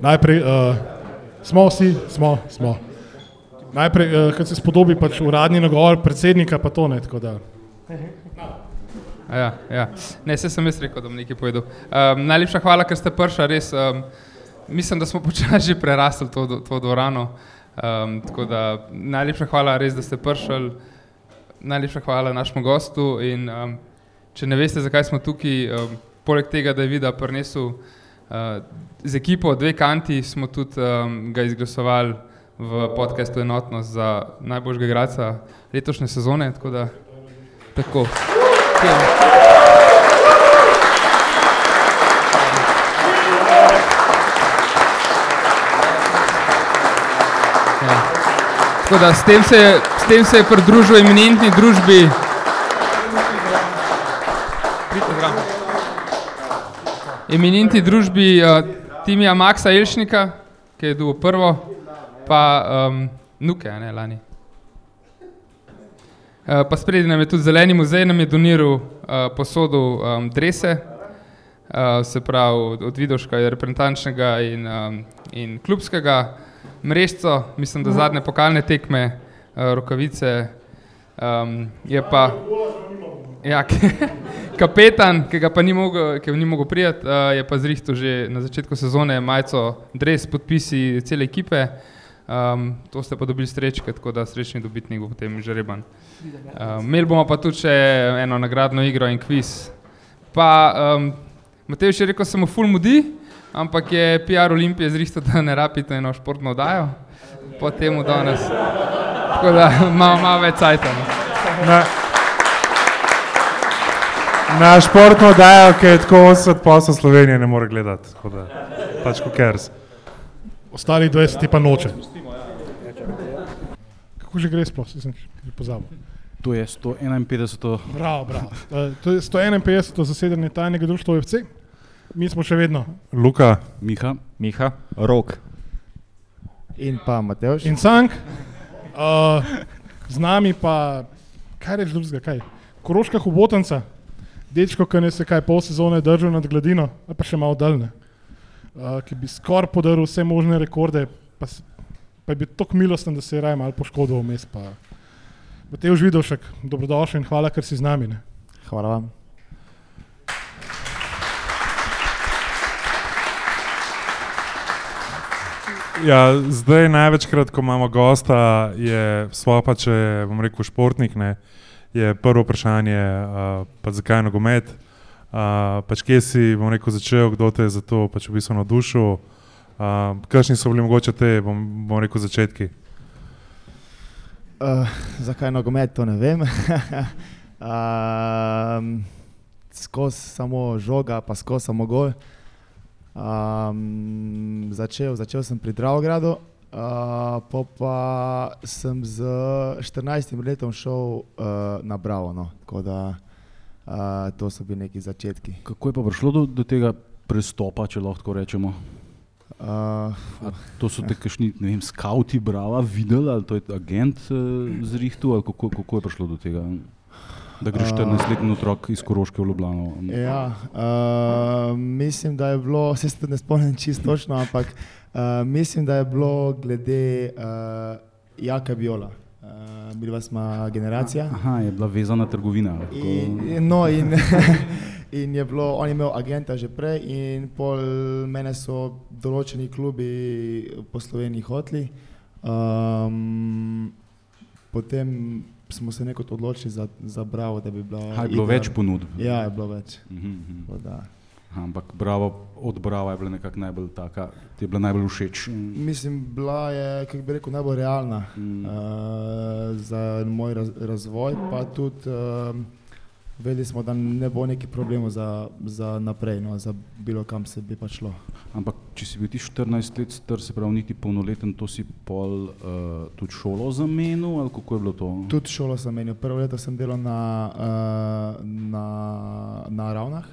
Najprej uh, smo vsi, smo, smo. Najprej, uh, kad se spodobi pač uradni nagovor predsednika, pa to ne. tako da. Ja, ja. Ne, se sem jaz rekel, da bom nekaj povedal. Um, najlepša hvala, ker ste prišli. Res, um, mislim, da smo počasi že prerasli to, to dvorano. Um, tako da najlepša hvala, res, da ste prišli. Najlepša hvala našemu gostu. In, um, če ne veste, zakaj smo tukaj, um, poleg tega, da je vida prinesel uh, z ekipo dve kanti, smo tudi um, ga izglasovali v podkastu Enotnost za najboljšega igralca letošnje sezone. Tako da, tako. Ja. Tako da s tem se, s tem se je pridružil eminentni družbi. Pridite zraven. Eminentni družbi uh, Timija Maksa Elšnika, ki je dobil prvo, pa um, Nuke, ne lani. Uh, pa spredi nam je tudi zeleni muzej, nam je doniral uh, posodo um, drese, uh, se pravi od Vidoška, reprezentančnega in, um, in klubskega mrežco, mislim, da zadnje pokalne tekme, uh, rokavice, um, je pa ja, kapetan, ki ga pa ni mogel, ni mogel prijeti, uh, je pa zrihtel že na začetku sezone majico, dres, podpisi cele ekipe. Um, to ste pa dobili srečke, tako da srečni dobitnik bo potem žreban. Uh, imeli bomo pa tudi še eno nagradno igro in kviz. Pa um, Matej še rekel, se mu ful mudi, ampak je PR Olimpije zrihtel, da ne rabite eno športno oddajo, potem danes. Tako da imamo malo več cajta. Na, športno oddajo, ki je tako 80 posel Slovenije, ne more gledati. tako da, Pač ko kers. Ostali 20 pa noče. Kako že gre sploh, sem že pozabil. To je 151. Bravo, bravo. Uh, to je 151. zasedanje tajnega društva OFC. Mi smo še vedno. Luka, Miha, Miha, rok. In pa Mateoš. In Sank, uh, z nami pa, kaj reč drugega, kaj? Koroška hobotnica, dečko, ki ne se kaj pol sezone držal nad gladino, pa še malo daljne, uh, ki bi skoraj podaril vse možne rekorde, pa, pa je bil tako milosten, da se je raje malo poškodoval vmes. Pa. Matej Užvidovšek, dobrodošel in hvala, ker si z nami. Ne? Hvala vam. ja, zdaj največkrat, ko imamo gosta, je svoje pa če bom rekel športnik, ne, je prvo vprašanje, uh, zakaj nogomet, uh, pač kje si rekel začel, kdo te je za to pač v bistvu navdušil, uh, kakšni so bili mogoče te, bom, bom rekel, začetki. Uh, zakaj nogomet, to ne vem. um, skozi samo žoga, pa skozi samo gol. Um, začel, začel sem pri Dravogradu, uh, po pa sem z 14 letom šel uh, na Bravo. No. Tako da uh, to so bili neki začetki. kako je pa prišlo do, do tega prestopa, če lahko tako rečemo? Uh, A to so te kakšni, ne vem, skauti brava videli, ali to je agent uh, zrihtu, ali kako, kako je prišlo do tega? Da greš A. 14-letni otrok iz Koroške v Ljubljano. Ja, uh, mislim, da je bilo, se ne spomnim čisto točno, ampak uh, mislim, da je bilo glede uh, Jaka Biola. Uh, Bila smo generacija. Aha, je bila vezana trgovina. In, no, in, in je bilo, on je imel agenta že prej, in pol mene so določeni klubi po Sloveniji hoteli. Um, potem smo se nekako odločili za, za Bravo, da bi bila. Aha, je bilo igra- več ponudb. Ja, je bilo več. Mhm, mhm. Ampak bravo, od Brava je bila nekako najbolj taka, ti je bila najbolj všeč. Mislim, bila je, kako bi rekel, najbolj realna Mm. uh, za moj raz, razvoj, pa tudi uh, vedeli smo, da ne bo neki problemov za, za naprej, no, za bilo kam se bi pa šlo. Ampak če si bil ti 14 let star, se pravi niti polnoleten, to si pol uh, tudi šolo zamenil ali kako je bilo to? Tudi šolo sem menil. Prvo leto sem delal na, uh, na, na ravnah,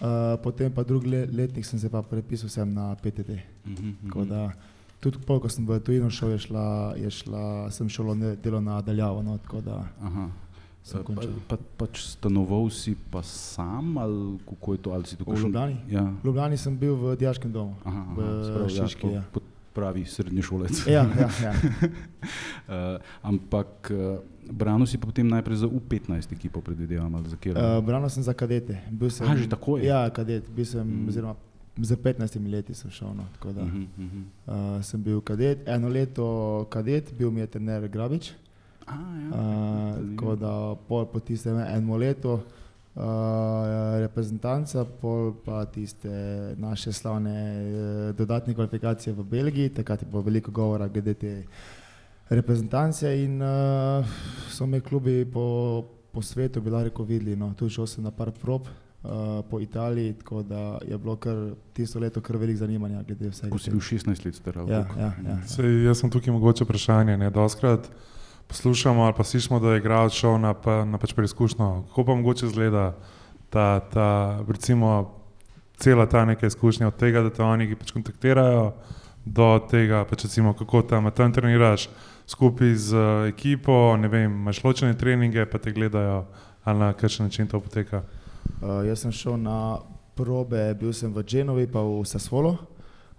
uh, potem pa drugi le, letnik sem se pa prepisal sem na PTT. Mhm, Tako mhm. da tudi pol, ko sem v tujino šel, je šla, je šla, sem šolo ne- delal na daljavo. No, da, Aha. sem Pa, pa, pač stanoval si pa sam ali kako je to? Ali si V Ljubljani? Ja. V Ljubljani sem bil v dijaškem domu. Aha, V aha, se pravi, Šiški, ja, ja. kot, kot pravi srednješolec. Ja, ja, ja. uh, ampak uh, branil si potem najprej za U15 ekipo, predvidevam, ali za kjer? Uh, branil sem za kadete. Bil sem, A, že takoj? Ja, kadet. Bil sem, mm. oziroma za 15 leti sem šel. No, tako da, Uh -huh, uh -huh. uh, sem bil kadet, eno leto kadet, bil mi je trener Grabič. A, ja. Uh, tako da pol po tistem eno leto uh, reprezentanca, pol pa tiste naše slavne uh, dodatne kvalifikacije v Belgiji, takrat je bilo veliko govora glede te reprezentance in uh, so me klubi po, po svetu, bi lahko rekel, videli. No. Tu šel sem na par prop. Uh, po Italiji, tako da je bilo kar tisto leto kar veliko zanimanja glede vsega. Ko si bil 16 let star. ali Ja, koliko? ja, ja. Sej, jaz sem tukaj mogoče vprašanje. Ne? Doskrat poslušamo ali pa slišimo, da je igralec šel na, pa, na pač preizkušnjo. Kako pa mogoče izgleda ta, ta recimo, cela ta neka izkušnja od tega, da te oni pač kontaktirajo, do tega, pač recimo, kako tam, tam treniraš skupaj z uh, ekipo, ne vem, imaš ločene treninge, pa te gledajo, ali na kakšen način to poteka. Uh, jaz sem šel na probe, bil sem v Genovi, pa v Sasvolu.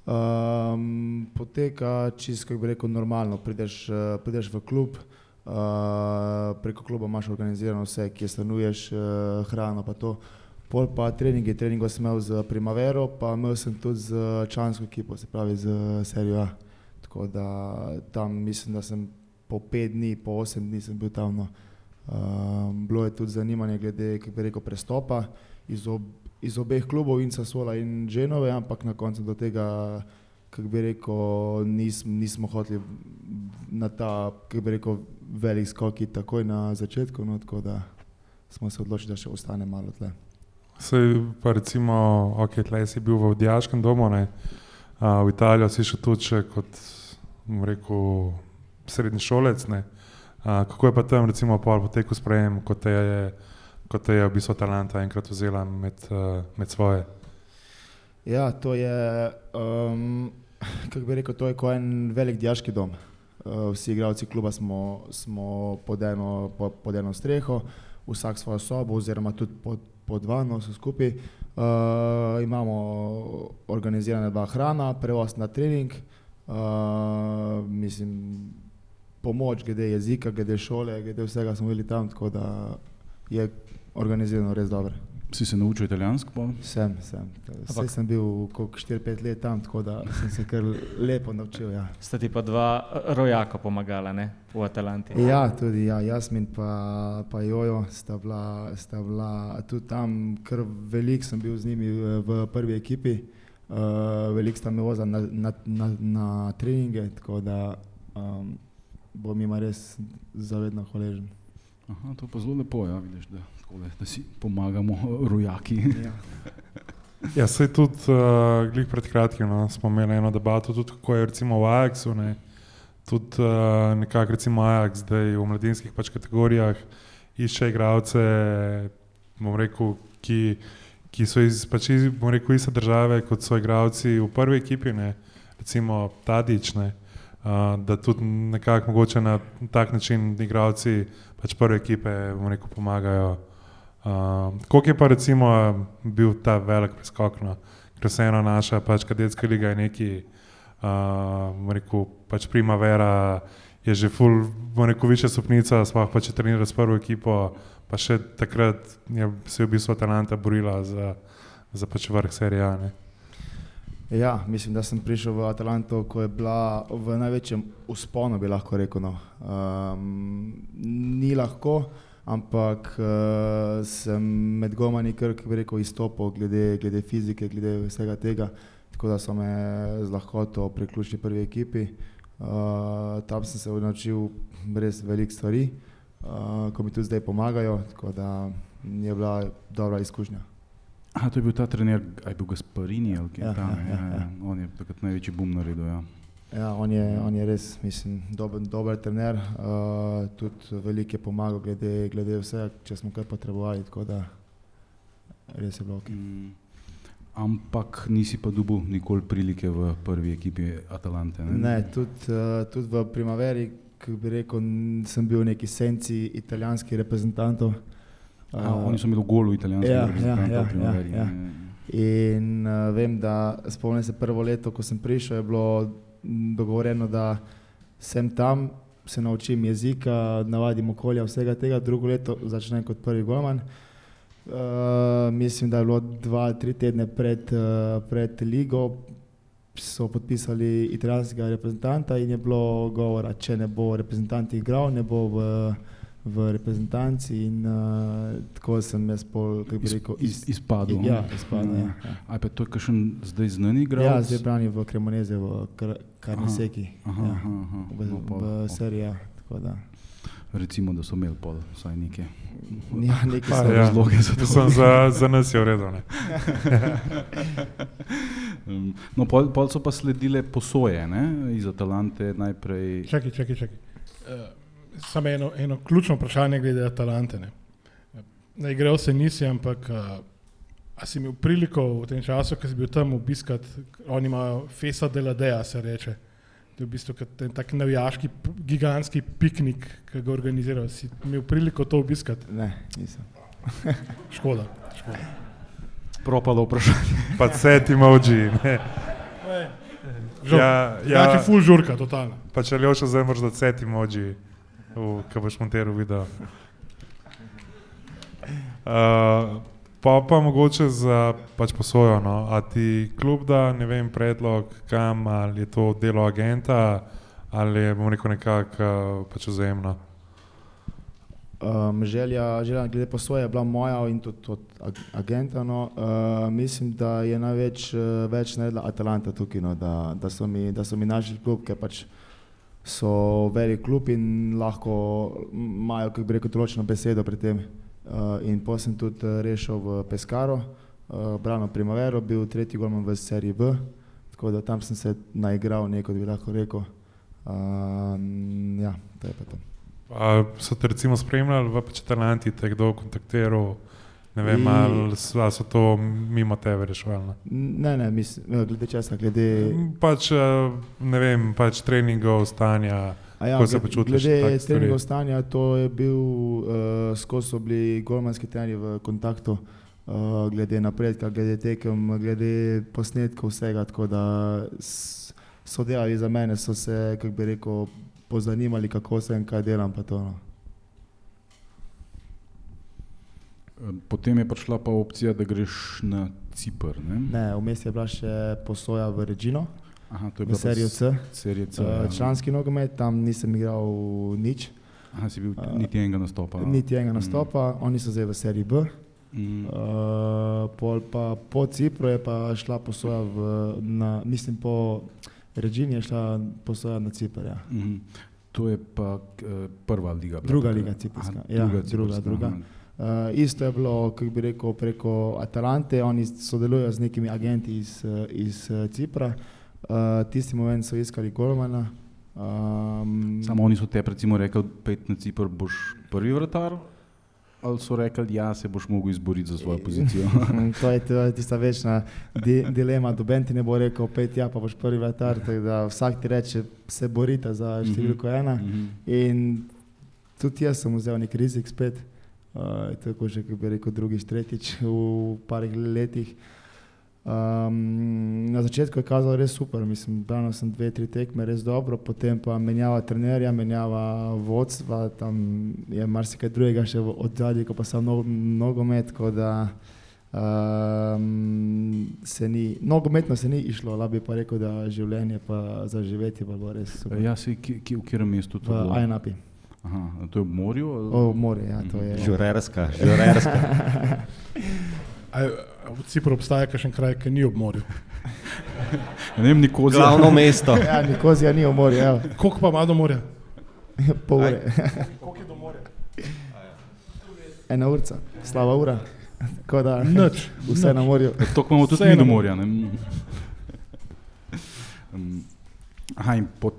Um, poteka čisto, kako bi rekel, normalno. Prideš, uh, prideš v klub, uh, preko kluba imaš organizirano vse, kje stanuješ, uh, hrano pa to. Pol pa treningi, treningo sem imel z Primavero, pa imel sem tudi z člansko ekipo, se pravi z Serijo A. Tako da tam mislim, da sem po pet dni, po osem dni sem bil tam. No. Um, bilo je tudi zanimanje glede, kako bi rekel, prestopa iz, ob, iz obeh klubov, in Sassola in Genove, ampak na koncu do tega, kako bi rekel, nis, nismo hoteli na ta, kako bi rekel, velik skok iti takoj na začetku, no, tako da smo se odločili, da še ostane malo tle. Sej pa recimo, ok, tleh si bil v dijaškem domu, ne? A, v Italijo si šel tudi še kot, rekel, srednji šolec. Ne? A, kako je pa tam recimo pol potekel sprejem, ko te je, ko te je v bistvu talenta enkrat vzela med, uh, med svoje? Ja, to je, um, kako bi rekel, to je kot en velik dijaški dom. Uh, vsi igralci kluba smo, smo pod, eno, pod, pod eno streho, vsak svojo sobo, oziroma tudi pod, pod vano, vse skupaj. Uh, imamo organizirane dva hrana, prevoz na trening, uh, mislim, pomoč glede jezika, glede šole, glede vsega smo bili tam, tako da je organizirano res dobro. Si se naučil italijansko? Pa? Sem, sem. Vse sem bil kot 4-5 let tam, tako da sem se kar lepo naučil. Ja, Sta ti pa dva eh, rojaka pomagala ne? v Atalanti. ja tudi ja, Jasmin pa, pa Jojo sta bila, sta bila tudi tam, kar velik sem bil z njimi v, v prvi ekipi. Uh, veliko sta me vozila na, na, na, na treninge, tako da um, bom jima res zavedno hvaležen. Aha, to pa zelo lepo, ja, vidiš, da, takole, da si pomagamo rojaki. Ja. Ja, se tudi uh, glih pred kratkim no, smo imeli eno debato, tudi kako je recimo v Ajaxu. Ne, tudi uh, nekako recimo Ajax zdaj v mladinskih pač kategorijah išče igralce, bom rekel, ki, ki so iz, pač iz, bom rekel, iste države kot so igralci v prvi ekipi, ne, recimo Tadič, ne, uh, da tudi nekako mogoče na tak način igralci pač prve ekipe, bom rekel, pomagajo. Uh, Koliko je pa recimo bil ta velik preskok, no? ker se ena naša pač kadetska liga je neki, uh, bom rekel, pač primavera je že ful, bom rekel, više stopnica, sploh pa če trenira s prvo ekipo, pa še takrat je se je v bistvu Atalanta borila za, za pač vrh serije. A, ne. Ja, mislim, da sem prišel v Atalanto, ko je bila v največjem usponu, bi lahko rekel. No. Um, ni lahko, ampak uh, sem med gomani kar bi rekel, izstopil glede, glede fizike, glede vsega tega, tako da so me z lahkoto priključili prvi ekipi. Uh, tam sem se naučil res veliko stvari, uh, ko mi tudi zdaj pomagajo, tako da je bila dobra izkušnja. Aha, to je bil ta trener, aj bil Gasparini ali kaj Ja, tam. ja, ja, ja. On je takrat največji boom naredil. Ja. Ja, on je, on je res, mislim, dober, dober trener, uh, tudi veliko je pomagal glede, glede vsega, če smo kaj potrebovali, da res je bilo ok. Mm. Ampak nisi pa dobil nikoli prilike v prvi ekipi Atalante. Ne, Ne, tudi, uh, tudi v primaveri, kako bi rekel, sem bil v neki senci italijanskih reprezentantov. Aha, oni so imeli v golu italijanske ja, reprezentante ja, v Primaveri. ja, ja. In uh, vem, da spomnim se prvo leto, ko sem prišel, je bilo dogovorjeno, da sem tam, se naučim jezika, navadim okolja, vsega tega, drugo leto začnem kot prvi golman. Uh, mislim, da je bilo dva tri tedne pred, uh, pred ligo, so podpisali italijanskega reprezentanta in je bilo govora, če ne bo reprezentant igral, ne bo v, v reprezentanci. In uh, tako sem jaz pol, kako bi Iz, rekel, iz, izpadel. Ja, izpadel. Ja, ja. A pa je to kakšen zdaj znani igralec? ja zdaj brani v Kremoneze, v Kar- Karneseki. Aha, Ja, aha, aha. v, No, pol, v ok. serijah. tako da. Recimo, da so imeli pol, vsaj nekaj. Ja, neki Pa, so ja. razloge za to. Mislim, za, za nas je v redu. ne. Um, no, pol, pol so pa sledile posoje ne? iz Atalante najprej. Čakaj, čakaj, čakaj. Uh, samo eno, eno ključno vprašanje glede Atalante. Ne. Ne igral se nisi, ampak uh, a si imel priliko v tem času, ko si bil tam obiskati, oni imajo Fesa de la Dea, se reče. To je v bistvu kot en tak navijaški, gigantski piknik, ki ga organizirajo. Si imel priliko to obiskati? Ne, nisem. Škoda. škoda. Propalo vprašanje. Pa set emoji. ne. Žal, Ja, ja, ja, full žurka, totalno. pa če ljoša zdaj moraš dati set emoji, ki boš montiral video. Uh, pa pa mogoče za pač posojo, no. a ti klub da, ne vem, predlog kam, ali je to delo agenta, ali je, bom rekel, nekako uh, pač vzajemno. Um, želja, želja glede posoje je bila moja in tudi od ag- agenta. No. Uh, mislim, da je največ uh, več naredila Atalanta tukaj, no, da, da, so mi, da so mi našli klub, ker pač so velik klub in lahko imajo, kako bi rekel, določeno besedo pri tem. Uh, in potem sem tudi uh, rešil v Pescaro, uh, Brano Primavero, bil tretji golman v seriji B, tako da tam sem se naigral, neko bi lahko rekel. Uh, ja, to je pa to. A so te recimo spremljali v Atalanti, te kdo kontaktiral, ne vem, ali so, so to mimo tebe reševali. ne? Ne, ne, mislim, eh, glede česa, glede. Pač, eh, ne vem, pač treningov, stanja. A Ja, kako se gled- počutiš glede treningov stanja, to je bil, uh, skozi so bili golmanski trenerji v kontaktu, uh, glede napredka, glede tekem, glede posnetkov, vsega. Tako da so delali za mene, so se, kako bi rekel, pozanimali, kako sem, kaj delam. To, no. Potem je prišla pa opcija, da greš na Cipr. Ne? ne, vmes je bila še posoja v Režino, Aha, to je pa serijo C. Serija C. Uh, članski nogomet, tam nisem igral nič, Aha, si bil Uh, niti enega nastopa. niti enega nastopa, oni so zdaj v seriji B. Mm. Uh, pol pa po Cipru je pa šla posoja v, na, mislim po Režini je šla posoja na Cipr. Ja. Mhm. To je pa eh, prva liga. Druga liga ciprska. Ja, druga, ciprska, druga. aha. Uh, isto je bilo, kako bi rekel, preko Atalante, oni sodelujejo z nekimi agenti iz, eh, iz eh, Cipra. Uh, tisti moment so iskali Golmana. Um, Samo oni so te recimo rekli, pet na Cipr boš prvi vratar, ali so rekli, ja, se boš mogel izboriti za svojo pozicijo. to, je, to je tista večna di, dilema. Doben ti ne bo rekel, pet ja, pa boš prvi vratar. da Vsak ti reče, se borite za številko ena. Mhm. In tudi jaz sem vzel nek rizik spet, uh, tako že, kako bi rekel, drugič, tretjič v parih letih. Um, na začetku je kazalo res super, mislim, branil sem dve, tri tekme res dobro, potem pa menjava trenerja, menjava vodstva, tam je marsikaj drugega še v oddalji, kot pa sam no, nogomet, tako da um, se ni, nogometno se ni išlo, lahko bi pa rekel, da življenje pa za živeti pa bilo res super. Ja, si, ki, ki, v katerem mestu to v? Ajnapi. Aha, to je v morju? ali- O, more, ja, to je. Žurerska, žurerska. A, a v Cipru obstaja kakšen kraj, ki ni ob morju. Ja, ne vem, Nikozija. Glavno mesto. Ja, Nikozija ni v morju, evo. Koliko pa ima do morja? pol ure. Koliko je do morja? Ena urca, slaba ura. Tako da Nič. vse na morju. To imamo tudi mi do morja. Ne? Um, Aha, in po,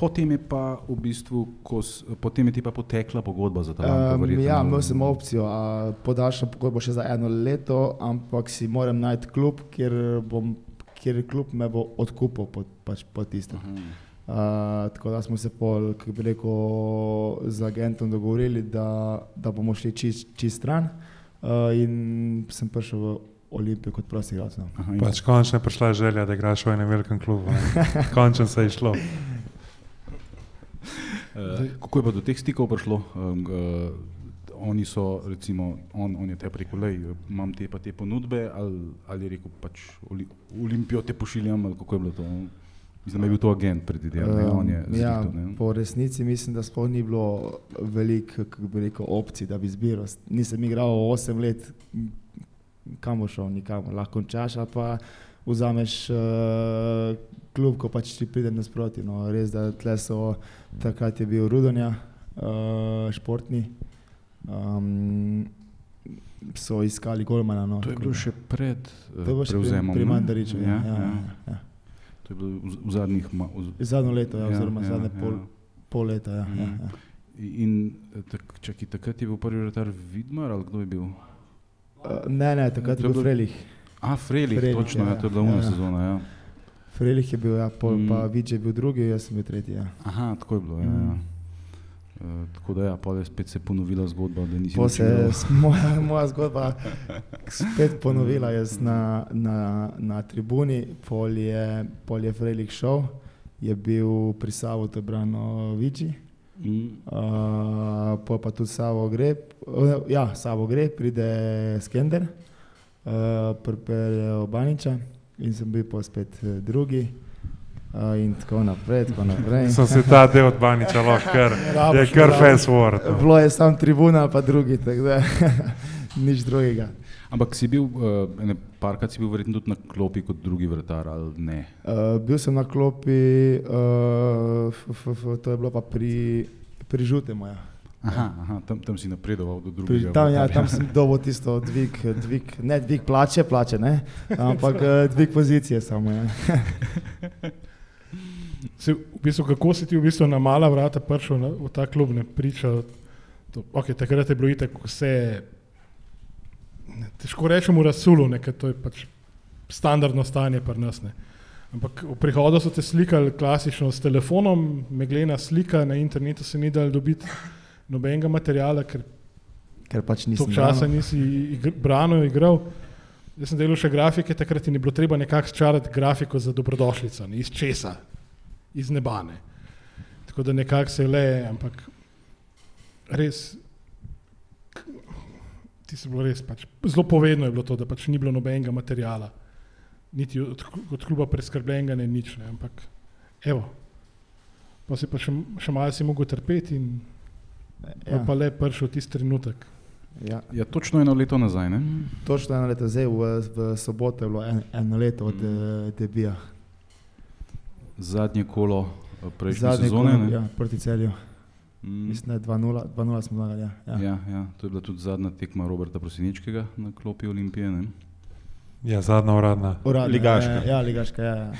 potem je pa v bistvu, ko, s- potem je ti pa potekla pogodba za ta Um, ja, imel sem opcijo, a podaljšam pogodbo še za eno leto, ampak si moram najti klub, kjer, bom, kjer klub me bo odkupil po, pač po tistem. Mhm. Uh, tako da smo se pol, kako bi rekel, z agentom dogovorili, da, da bomo šli čist, čist stran. Uh, in sem prišel v Olimpijo kot prosti igralec. No. Pač končno je prišla želja, da igraš v enem velikem klubu. Končno se je šlo. Eh, Kako je pa do teh stikov prišlo? Uh, oni so, recimo, on, on je te rekel, da imam te pa te ponudbe, ali, ali je rekel, pač Olimpijo te pošiljam, ali kako je bilo to? Mislim, da je bil to agent on je Um, ja, ne. po resnici mislim, da sploh ni bilo veliko rekel, opcij, da bi izbiral. Nisem igral 8 let, m, kam bo šel, nikamor. Lahko končaš, pa vzameš uh, klub, ko pač ti pride nasproti. No. Res, da tle so, takrat je bil Rudonja, uh, športni. Um, so iskali golmana. No. To je bilo še pred uh, pri, prevzemom. pri ne? Mandariču. Ja, ja, ja, ja. To je bilo v, v zadnjih v, Zadnjo leto, ja, oziroma ja, zadnje pol, ja. pol leta. Ja, ja, Mhm. ja. In eh, tak, čaki, takrat je bil prvi vratar Vidmar ali kdo je bil? Uh, ne, ne, takrat je bil Frelih. A, Frelih, točno, ja, ja, to je bila ja, una ja. sezona. Ja. Frelih je bil, ja, pol, Mm. pa Vič je bil drugi, jaz sem bil tretji. Ja. Aha, tako je bilo. Ja, ja. Mm. Uh, tako da ja, je spet se ponovila zgodba, da nisi je s- moja, moja zgodba spet ponovila, jaz na, na, na tribuni, pol je, pol je Frelih šel, je bil pri Savu Tebrano Viči, Mm. uh, pol pa tudi Savo gre, uh, ja, Savo gre, pride Skender, uh, pripelje Baniča in sem bil pa spet eh, drugi. Uh, in tako naprej, tako naprej. Sem se ta del od Baniča lahko kar, je kar fast forward. no. Bilo je sam tribuna, pa drugi, tako da nič drugega. Ampak si bil, uh, ene parkrat si bil verjetno tudi na klopi kot drugi vratar ali ne? Uh, bil sem na klopi, uh, f, f, f, to je bilo pa pri, pri žutemu. Ja. Aha, aha tam, tam si napredoval do Pri, drugega. tam, ja, tam sem dobil tisto dvig, dvig, ne dvig plače, plače ne, ampak eh, dvig pozicije samo. Ja. Se, v bistvu, kako si ti v bistvu na mala vrata prišel na, v ta klub, ne priča? To, okay, takrat je bilo itek vse, ne, težko rečemo, razsulo, ker to je pač standardno stanje pri nas. Ne. Ampak v prihodu so te slikali klasično s telefonom, meglena slika, na internetu se ni dal dobiti nobenega materijala, ker Ker pač nisem toliko časa dal. nisi igr, branil, igral. Jaz sem delal še grafike, takrat ni bilo treba nekako sčarati grafiko za dobrodošlico, ne, iz česa, iz nebane. Tako da nekako se le, ampak res, ti se bilo res, pač, zelo povedno je bilo to, da pač ni bilo nobenega materijala, niti od, od kluba preskrbljenega, ne nič, ne, ampak evo. Pa si pa še, še malo si mogel trpeti in ja. Ja, pa le prišel tisti trenutek. ja. Ja, točno eno leto nazaj. Ne? Točno eno leto, zdaj v, v soboto je bilo en, eno leto od mm. debija. Zadnje kolo eh, prejšnje Zadnje sezone. kolo, ne? ja, proti celju. Mm. Mislim, da je 2-0 2-0 smo zmagali. Ja. Ja. Ja, ja, to je bila tudi zadnja tekma Roberta Prosinečkega na klopi Olimpije. Ne? Ja, zadnja uradna. Uradno, Ligaška. Ja, ja, ligaška, ja, ja.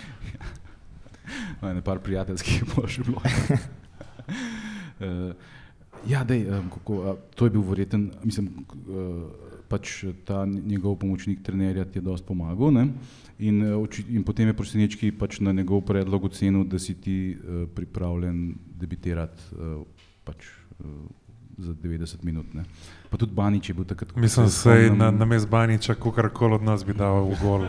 No, ene par prijateljskih je pa še bilo. ja, dej, kako, a, to je bil verjeten, mislim, uh, pač ta njegov pomočnik trenerja ti je dosti pomagal. Ne? In, eh, oči- in potem je Prosinečki pač na njegov predlog ocenil, da si ti uh, pripravljen debitirati uh, pač, uh, za 90 minut. Ne? Pa tudi Banič je bil takrat. ko Mislim, se da se spomnim- na, na mest Baniča, kogarkoli od nas bi dal v gol,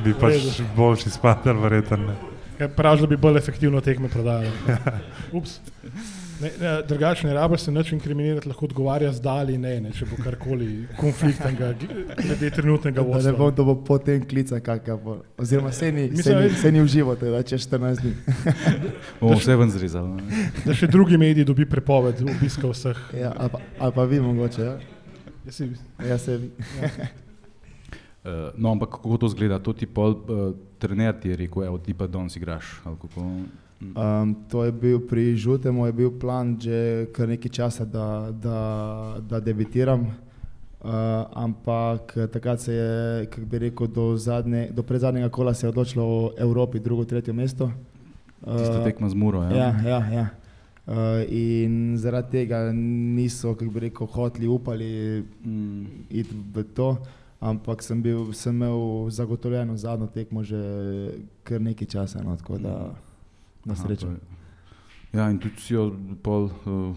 bi pač boljši spadal, verjetno. ne. Ja, Pravi, da bi bolj efektivno tekme prodajali. Ups. Ne, ne, drugače ne rabiš se nič inkriminirati, lahko odgovarja z da ali ne, ne, če bo karkoli konfliktnega glede trenutnega Da ne vodstva. bom to bo potem klical, kakšna bo. Oziroma, se ni, Mislim, se ni, da- se ni uživo, teda čez 14 dni. Bomo vse ven zrezali. Da še drugi mediji dobi prepoved obiska vseh. Ja, ali, pa, ali pa vi mogoče, ja. Jaz si- Ja, se vi. Uh, no, ampak kako to zgleda? To ti pol uh, trener ti je rekel, evo ti pa danes igraš. Um, to je bil pri Žutemu, je bil plan že kar nekaj časa, da, da, da debitiram. Uh, ampak takrat se je, kako bi rekel, do, zadnje, do predzadnjega kola se je odločilo o Evropi, drugo, tretje mesto. tista tekma z Muro. Ja? Ja, ja, ja. Uh, in zaradi tega niso, kako bi rekel, hoteli, upali Mm, iti v to, ampak sem, bil, sem imel zagotovljeno zadnjo tekmo že kar nekaj časa, no, tako da na aha, srečo. to je- Ja, in tudi si jo pol uh,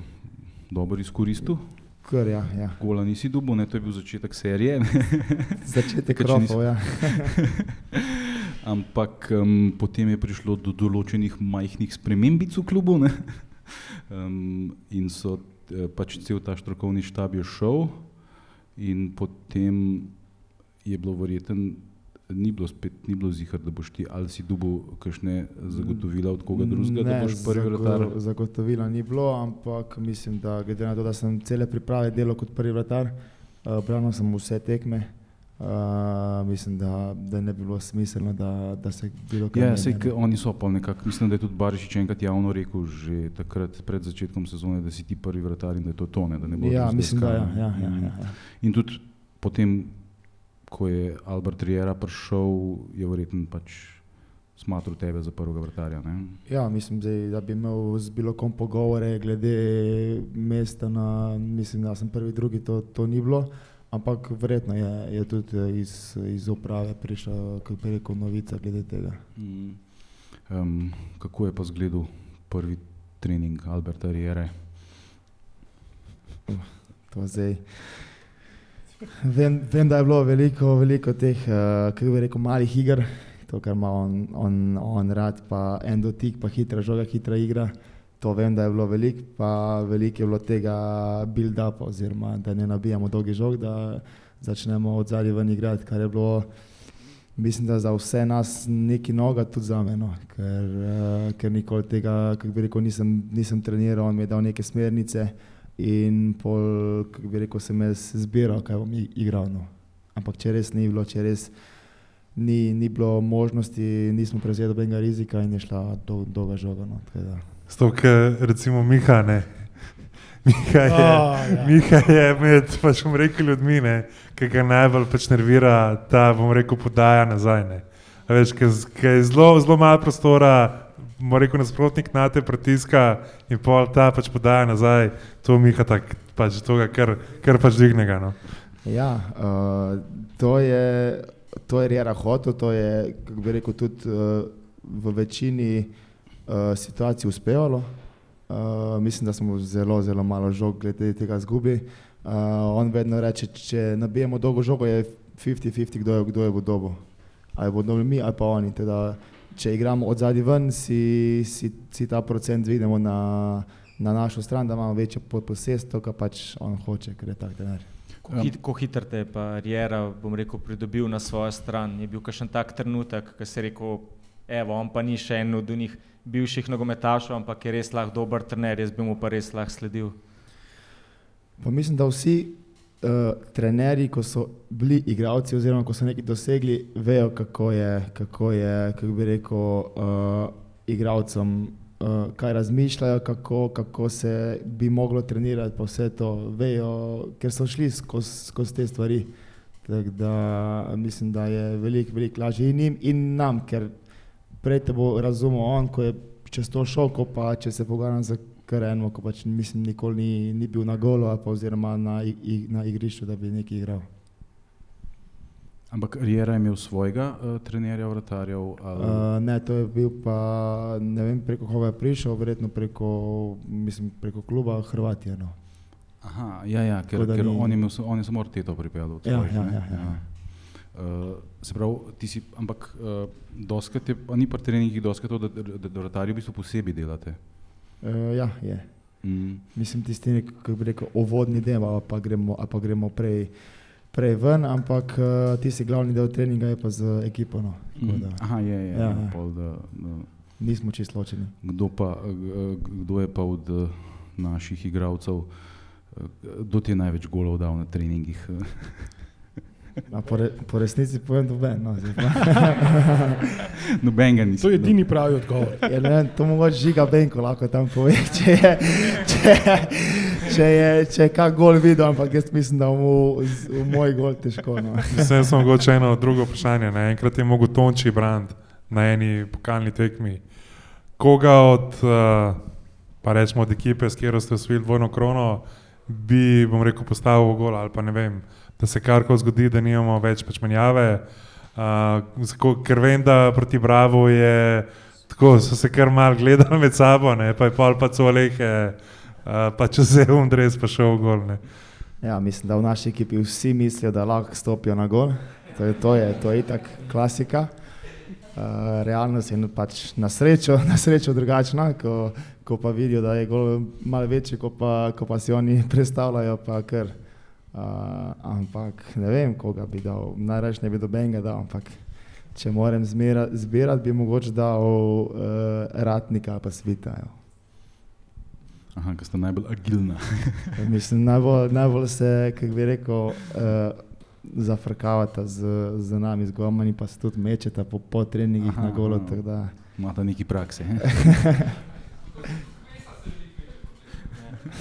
dobro izkoristil. Kar, ja, ja. Gola nisi dubo, ne, to je bil začetek serije. Začetek rofov, ja. Ampak um, potem je prišlo do določenih majhnih spremembic v klubu. Ne? Um, in so eh, pač cel ta strokovni štab je šel, in potem je bilo verjeten, ni bilo spet, ni bilo zihar, da boš ti ali si dubo kakšne zagotovila od koga drugega, da Ne, boš prvi zago- vratar. Zagotovila ni bilo, ampak mislim, da glede na to, da sem cele priprave delal kot prvi vratar, uh, branil sem vse tekme. Uh, mislim, da, da ne bi bilo smiselno, da, da se bilo kaj Ja, sej, oni so pa nekako, mislim, da je tudi Barišič enkrat javno rekel že takrat pred začetkom sezone, da si ti prvi vratar in da je to to, ne, da ne bo Ja, mislim, da ja, ja, ja, Mhm. ja, ja. In tudi potem, ko je Albert Riera prišel, je verjetno pač smatral tebe za prvega vratarja. Ne? Ja, mislim, zdaj, da bi imel z bilo kom pogovore glede mesta na, mislim, da sem prvi, drugi, to, to ni bilo. Ampak verjetno je, je tudi iz, iz uprave prišla, kako bi rekel, novica glede tega. Mm. Um, kako je pa zgledal prvi trening Alberta Riere? To zdaj. Vem, vem, da je bilo veliko, veliko teh, uh, kako bi rekel, malih iger, to, kar ima on, on, on rad, pa en dotik, pa hitra žoga, hitra igra. To vem, da je bilo veliko, pa veliko je bilo tega build-upa, oziroma da ne nabijamo dolgi žog, da začnemo od zadaj ven igrati, kar je bilo, mislim, da za vse nas neki noga, tudi za me, no, ker, uh, ker nikoli tega, kako bi rekel, nisem, nisem treniral, on mi je dal neke smernice in pol, kako bi rekel, sem jaz zbiral, kaj bom igral. No. Ampak če res ni bilo, če res ni, ni bilo možnosti, nismo prevzeli nobenega rizika in je šla dol, dolga žoga. No. Zato, ker recimo Miha ne. Miha je, A, ja. Miha je med, pač bom rekel, ljudmi, ne, ki ga najbolj pač nervira ta, bom rekel, podaja nazaj. Ne. A Veš, ker je zelo, zelo malo prostora, rekel, nasprotnik na te pritiska in pol ta pač podaja nazaj, to Miha tak, pač to ga kar, kar pač dvigne. No. Ja, uh, to je, to je Rjera hotel, to je, kako bi rekel, tudi uh, v večini uh, situacij uspevalo. Uh, mislim, da smo zelo, zelo malo žog glede tega zgubili. Uh, on vedno reče, če nabijemo dolgo žogo, je 50-50, kdo je, kdo je bo dobo. Ali bodo mi, ali pa oni. Teda, če igramo od zadaj ven, si, si, si ta procent dvignemo na, na našo stran, da imamo večjo posestvo, kar pač on hoče, ker je tak trener. Ko, hit, ko hitro te je pa Riera, bom rekel, pridobil na svojo stran. Je bil kakšen tak trenutek, ko si rekel, evo, on pa ni še en od njih bivših nogometašov, ampak je res lahko dober trener, jaz bi mu pa res lahko sledil. Pa mislim, da vsi uh, trenerji, ko so bili igralci, oziroma ko so nekaj dosegli, vejo, kako je, kako je, kako bi rekel, uh, igralcem, uh, kaj razmišljajo, kako, kako se bi moglo trenirati, pa vse to vejo, ker so šli skozi skoz te stvari. Tako da mislim, da je veliko, veliko lažje in njim in nam, ker prej te bo razumel on, ko je čez to šel, ko pa če se pogovarjam z kar eno, ko pač mislim, nikoli ni, ni bil na ali pa oziroma na, i- na igrišču, da bi nekaj igral. Ampak Riera je imel svojega uh, trenerja, vratarjev. Ali... Uh, ne, to je bil pa, ne vem preko koga je prišel, verjetno preko, mislim, preko kluba Hrvatije. No. Aha, ja, ja, ker, ker ni- on je imel, on je samo Arteto pripeljal. Ja, svojih, ja, ne? ja, ja. Uh, se pravi, ti si, ampak uh, doskrat je, ni pa treningih doskrat to, da, da, da, da vratarji v bistvu posebej delate. Uh, ja, je. Mm. Mislim, tisti, kako bi rekel, uvodni del, ali pa gremo, ali pa gremo prej, prej ven, ampak uh, tisti glavni del treninga je pa z ekipo. No. Mm. da Aha, je, je, Ja, ja, ja. pol, da, da. Nismo čisto ločeni. Kdo, pa, eh, kdo je pa od naših igralcev, kdo ti je največ golov dal na treningih? A Po, re, po resnici povem, da no, zdaj pa. Noben ga nisi. To je edini pravi odgovor. Ja, ne to mogoče žiga Benko lahko tam pove, če je, če je, če je, če je kak gol videl, ampak jaz mislim, da mu v moj gol težko. No. Vse sem mogoče eno drugo vprašanje. Ne? Enkrat je mogel Tonči brand na eni pokalni tekmi. Koga od, uh, pa rečemo od ekipe, s katero ste osvojili dvojno krono, bi, bom rekel, postavil v gol ali pa ne vem, da se karkoli zgodi, da nimamo več pač menjave. Uh, ker vem, da proti Bravo je tako so se kar mal gledali med sabo, ne, pa je pol pa colehe, uh, pa če se je umdres, pa šel gol. Ne. Ja, mislim, da v naši ekipi vsi mislijo, da lahko stopijo na gol. To je, to je, to je itak klasika. Uh, realnost je pač na srečo, na srečo drugačna, ko, ko pa vidijo, da je gol malo večji, kot pa, ko pa si oni predstavljajo. Pa kar, uh, ampak ne vem, koga bi dal. Najraje ne bi dobenega dal, ampak če moram zbirati, bi mogoče dal uh, ratnika pa svitajo. Aha, ki sta najbolj agilna. Mislim, najbolj, najbolj se, kako bi rekel, uh, zafrkavata z, z nami, z gomami, pa se tudi mečeta po, po treningih aha, na golo. Imata neki prakse.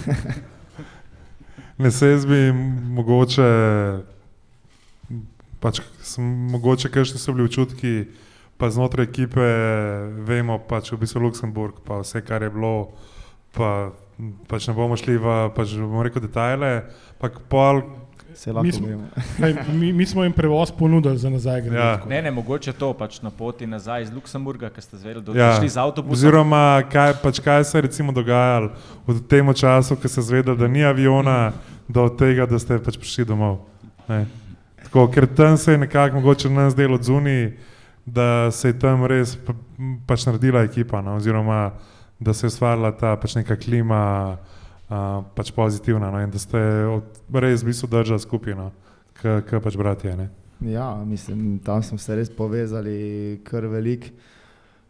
ne se jaz bi mogoče, pač sem mogoče, ker so bili občutki, pa znotraj ekipe vemo, pač v bistvu Luksemburg, pa vse, kar je bilo, pa pač ne bomo šli v, pač bomo rekel, detajle, pa pol, mi, smo, ne, mi, mi smo jim prevoz ponudili za nazaj. Ja. Ne, ne, mogoče to pač na poti nazaj iz Luksemburga, ker ste zvedeli, da ste ja. šli z avtobusom. Oziroma, kaj, pač, kaj se je dogajalo v tem času, ko ste zvedeli, da ni aviona, do tega, da ste pač prišli domov. Tako, ker tam se je nekako mogoče nas delo od zunij, da se je tam res pač naredila ekipa, no, oziroma da se je ustvarila ta pač neka klima pač pozitivna no, in da ste res v bistvu držali skupino, kot pač bratje. Ne. Ja, mislim, tam smo se res povezali kar velik.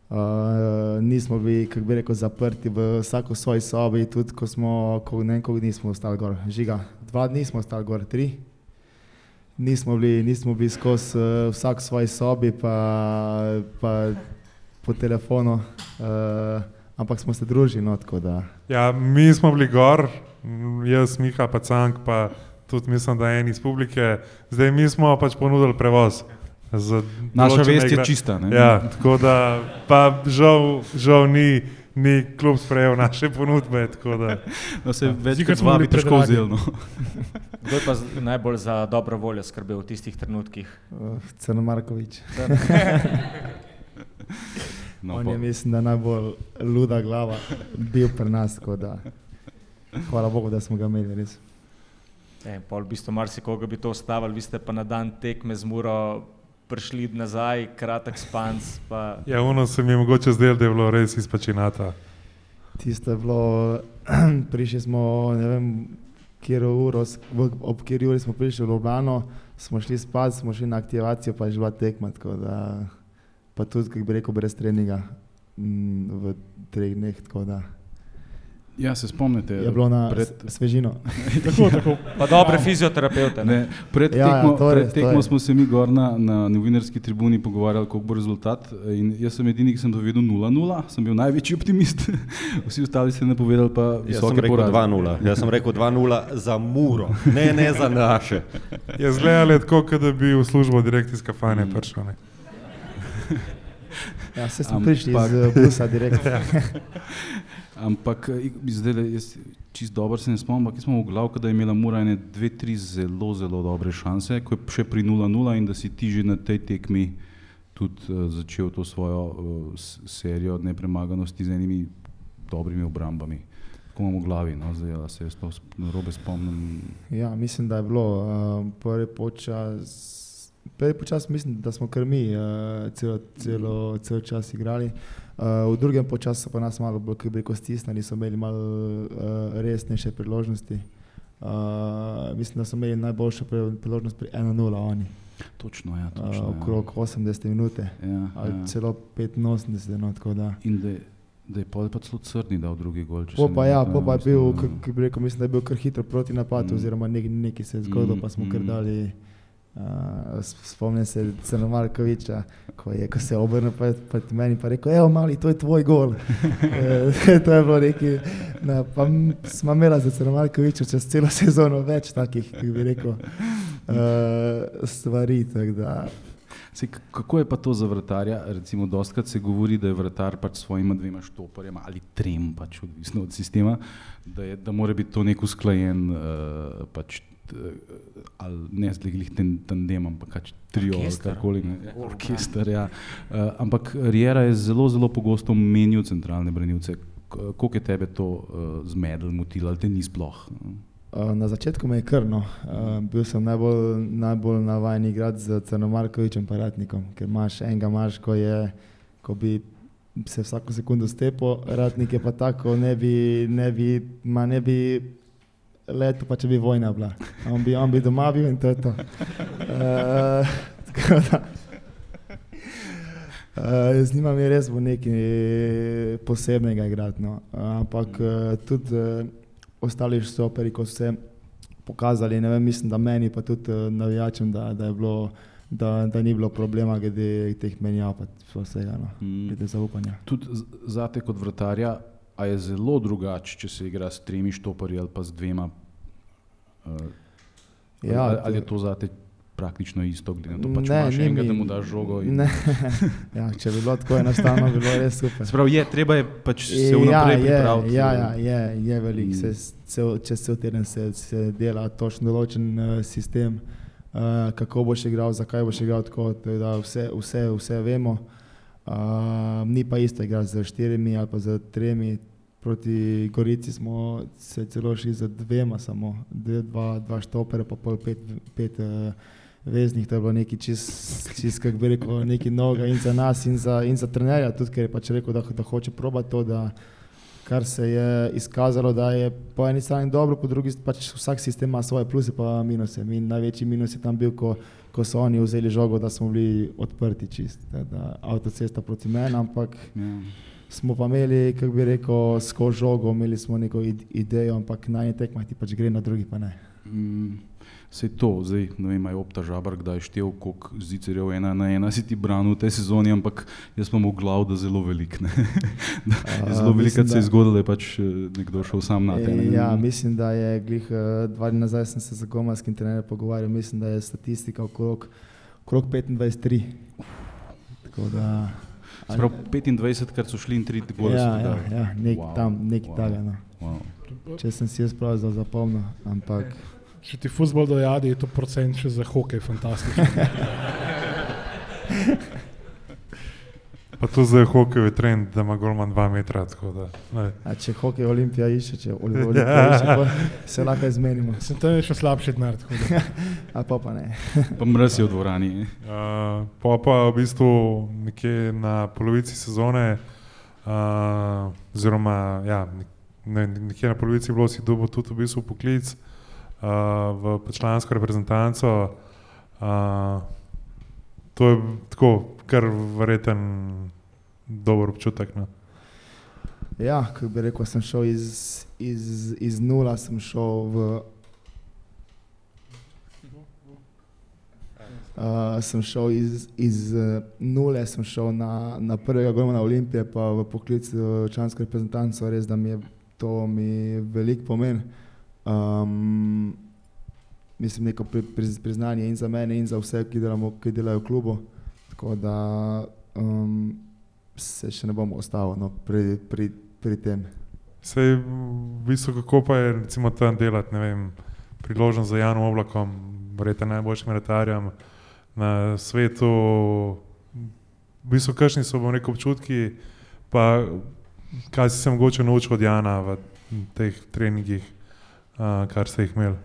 Uh, nismo bili, kako bi rekel, zaprti v vsako svoji sobi, tudi ko smo, ko ne vem, koliko dni smo ostali gor, žiga, dva dni smo ostali gor, tri. Nismo bili, nismo bili skozi uh, vsak svoji sobi, pa, pa po telefonu. Uh, ampak smo se družili. No, ja, mi smo bili gor, jaz, Miha, pa Cank, pa tudi mislim, da en iz publike, zdaj mi smo pač ponudili prevoz. Naša vest je čista. Ja, tako da, pa žal, žal ni. Ni klub sprejel naše ponudbe. No, se več kot dva bi težko vzel. No. Kdo je pa najbolj za dobro voljo skrbel v tistih trenutkih? Uh, Crno Markovič. No, On je, mislim, da najbolj luda glava bil pri nas. Hvala Bogu, da smo ga imeli res. E, pol v bistvu marsikoga bi to ostavili, vi ste pa na dan tekme z Muro prišli nazaj, kratek spanc. Pa... Ja, ono se mi je mogoče zdelo, da je bilo res izpačinata. Tisto je bilo, prišli smo, ne vem, kjer uro, ob kjer uri smo prišli v Ljubljano, smo šli spat, smo šli na aktivacijo, pa je že bila tekma pa tudi, kako bi rekel, brez treninga mm, v treh dneh. Ja, se spomnite, je bilo na pred... svežino. tako, tako. Pa dobre fizioterapeute. Ne? Ne, pred ja, tekmo, ja, pred tekmo smo se mi gor na, na novinarski tribuni pogovarjali, koliko bo rezultat. In jaz sem edini, ki sem to vedel 0-0, sem bil največji optimist. Vsi ostali ste napovedali pa visoke poraze. Jaz sem rekel 2-0 za muro, ne, ne za naše. Je zgledalo tako, da bi v službo direkcijska fajna mm. Ja, se smo prišli iz Brusa direktno. Ampak zdaj, jaz čist dobro se ne spomnim, ampak smo v glavu, da je imela Mura ene dve, tri zelo, zelo dobre šanse, ko je še pri 0-0 in da si ti že na tej tekmi tudi uh, začel to svojo uh, serijo nepremaganosti z enimi dobrimi obrambami. Tako imamo v glavi, no, zdaj da se jaz to narobe spomnim. Ja, mislim, da je bilo uh, prvi počas Prej počasi mislim, da smo kar mi uh, celo, celo, celo čas igrali. Uh, v drugem času so pa nas malo bolj rekel, stisnili, so imeli malo uh, resnejše priložnosti. Uh, mislim, da so imeli najboljšo priložnost pri 1-0 oni. Točno, ja, točno, uh, okrog ja. 80 minut, ja, ali ja. celo 85 minut. No, In da, da je pa celo crni dal drugi gol. Po pa, ja, po pa je bil, kako bi rekel, mislim, da je bil kar hitro proti napadu, mm. oziroma nekaj nek se je zgodilo, mm, pa smo mm. kar dali. Uh, spomnim se Crno Markoviča, ko, je, ko se je obrnil proti meni in rekel: Evo, mali, to je tvoj gol. Eh, to je bilo neki. Na, pa smo imeli za Crno Markoviča čez celo sezono več takih, ki bi rekel, uh, stvari. Se, kako je pa to za vrtarja? Recimo, dostakrat se govori, da je vrtar pač s svojima dvema štoparjema ali trem, pač odvisno od sistema, da, je, da mora biti to nek usklajen uh, pač ali ne zdaj glih ten tandem, ampak pač trio ali Orkester. karkoli. ne. Orkester, ja. Uh, ampak Riera je zelo, zelo pogosto menil centralne branilce. Koliko je tebe to uh, zmedel, motil ali te ni sploh? Uh, Na začetku me je krno. Uh, bil sem najbolj, najbolj navaden igrati z Crnomarkovičem, paratnikom, ker imaš enega maš, ko, je, ko bi se vsako sekundo stepel, ratnik je pa tako, ne bi, ne bi, ma ne bi letel, pa če bi vojna bila. On bi, on bi doma bil in to je to. Uh, tako da, Uh, z njima je res bo nekaj posebnega igrati. No. Ampak uh, tudi uh, ostali stoperi, ko so se pokazali, ne vem, mislim, da meni, pa tudi uh, navijačem, da, da, je bilo, da, da ni bilo problema glede teh menjav, pa vsega, no. Mm. glede zaupanja. Tudi zate kot vrtarja, a je zelo drugače, če se igra s tremi štoparji ali pa z dvema. Uh, Ja, ali, to- ali je to zate praktično isto, glede na to, pač Ne, imaš enega, mi- da mu daš žogo. In... Ne, ja, če bi bilo tako enostavno, bi bilo res super. Se pravi, je, treba je pač se ja, vnaprej je, pripraviti. ja, ja, je, je velik. Mm. Se, cel, čez cel teden se, se dela točno določen uh, sistem, uh, kako boš igral, zakaj boš igral tako da Vse, vse, vse vemo. Uh, ni pa isto igrati z štirimi ali pa z tremi. Proti Gorici smo se celo šli z dvema, samo dve, dva, dva štopera, pa pol pet, pet uh, veznih. To je bilo nekaj čist, čist kako bi rekel, nekaj novega in za nas, in za, za trenerja, tudi ker je pač rekel, da, da hoče probati to, da, kar se je izkazalo, da je po eni strani dobro, po drugi pač vsak sistem ima svoje pluse in minuse. In največji minus je tam bil, ko, ko so oni vzeli žogo, da smo bili odprti čist, da, avtocesta proti meni, ampak Ja. smo pa imeli, kako bi rekel, skozi žogo, imeli smo neko id- idejo, ampak na eni tekmah ti pač gre, na drugi pa ne. Mm, Sej to, zdaj ne vem, je opta žabar, kdaj štev, koliko zicerjev ena na ena si ti branil v tej sezoni, ampak jaz imam v glavu, da zelo velik. Da je zelo velik, mislim, kad se je zgodilo, da je pač eh, nekdo šel sam na te. ne. Ja, mislim, da je glih eh, dva dni nazaj sem se z gomarskim trenerjem pogovarjal, mislim, da je statistika okrog, okrog 25-3. Tako da. Se pravi, 25 krat so šli in 3 gole Ja, ja, ja, nek Wow, tam, nek wow. taga. No. Wow. Če sem si jaz prav za- zapomnil, ampak Če ti futbol dojadi, je to procent še za hokej fantastičen. Pa to zdaj je hokejevi trend, da ima golman 2 metra. tako Da, ne. a če hokej Olimpija išče, če Oli- Olimpija išče, pa se lahko izmenimo. Sem tam je še slabši denar. tako da. A pa pa ne. Pa je v dvorani. Uh, pa pa v bistvu nekje na polovici sezone, uh, oziroma ja, ne, nekje na polovici je bilo si dobil tudi v bistvu poklic uh, v člansko reprezentanco. Uh, to je tako, kar verjeten dober občutek. No. Ja, kako bi rekel, sem šel iz, iz, iz nula, sem šel v. Uh, sem šel iz, iz uh, nule, sem šel na, na prvega golmana Olimpije, pa v poklic v člansko reprezentanco, res da mi je to mi veliko pomen. Um, mislim, neko pri, pri, priznanje in za mene, in za vse, ki, delamo, ki delajo v klubu. Tako da um, se še ne bom ostal no, pri, pri, pri tem. Sej, v bistvu, kako pa je recimo, tam delati, ne vem, priložnost za Janom Oblakom, verjetno najboljšim retarjem na svetu. V bistvu, kakšni so, bom rekel, občutki, pa kaj si se mogoče naučil od Jana v teh treningih, uh, kar ste jih imeli.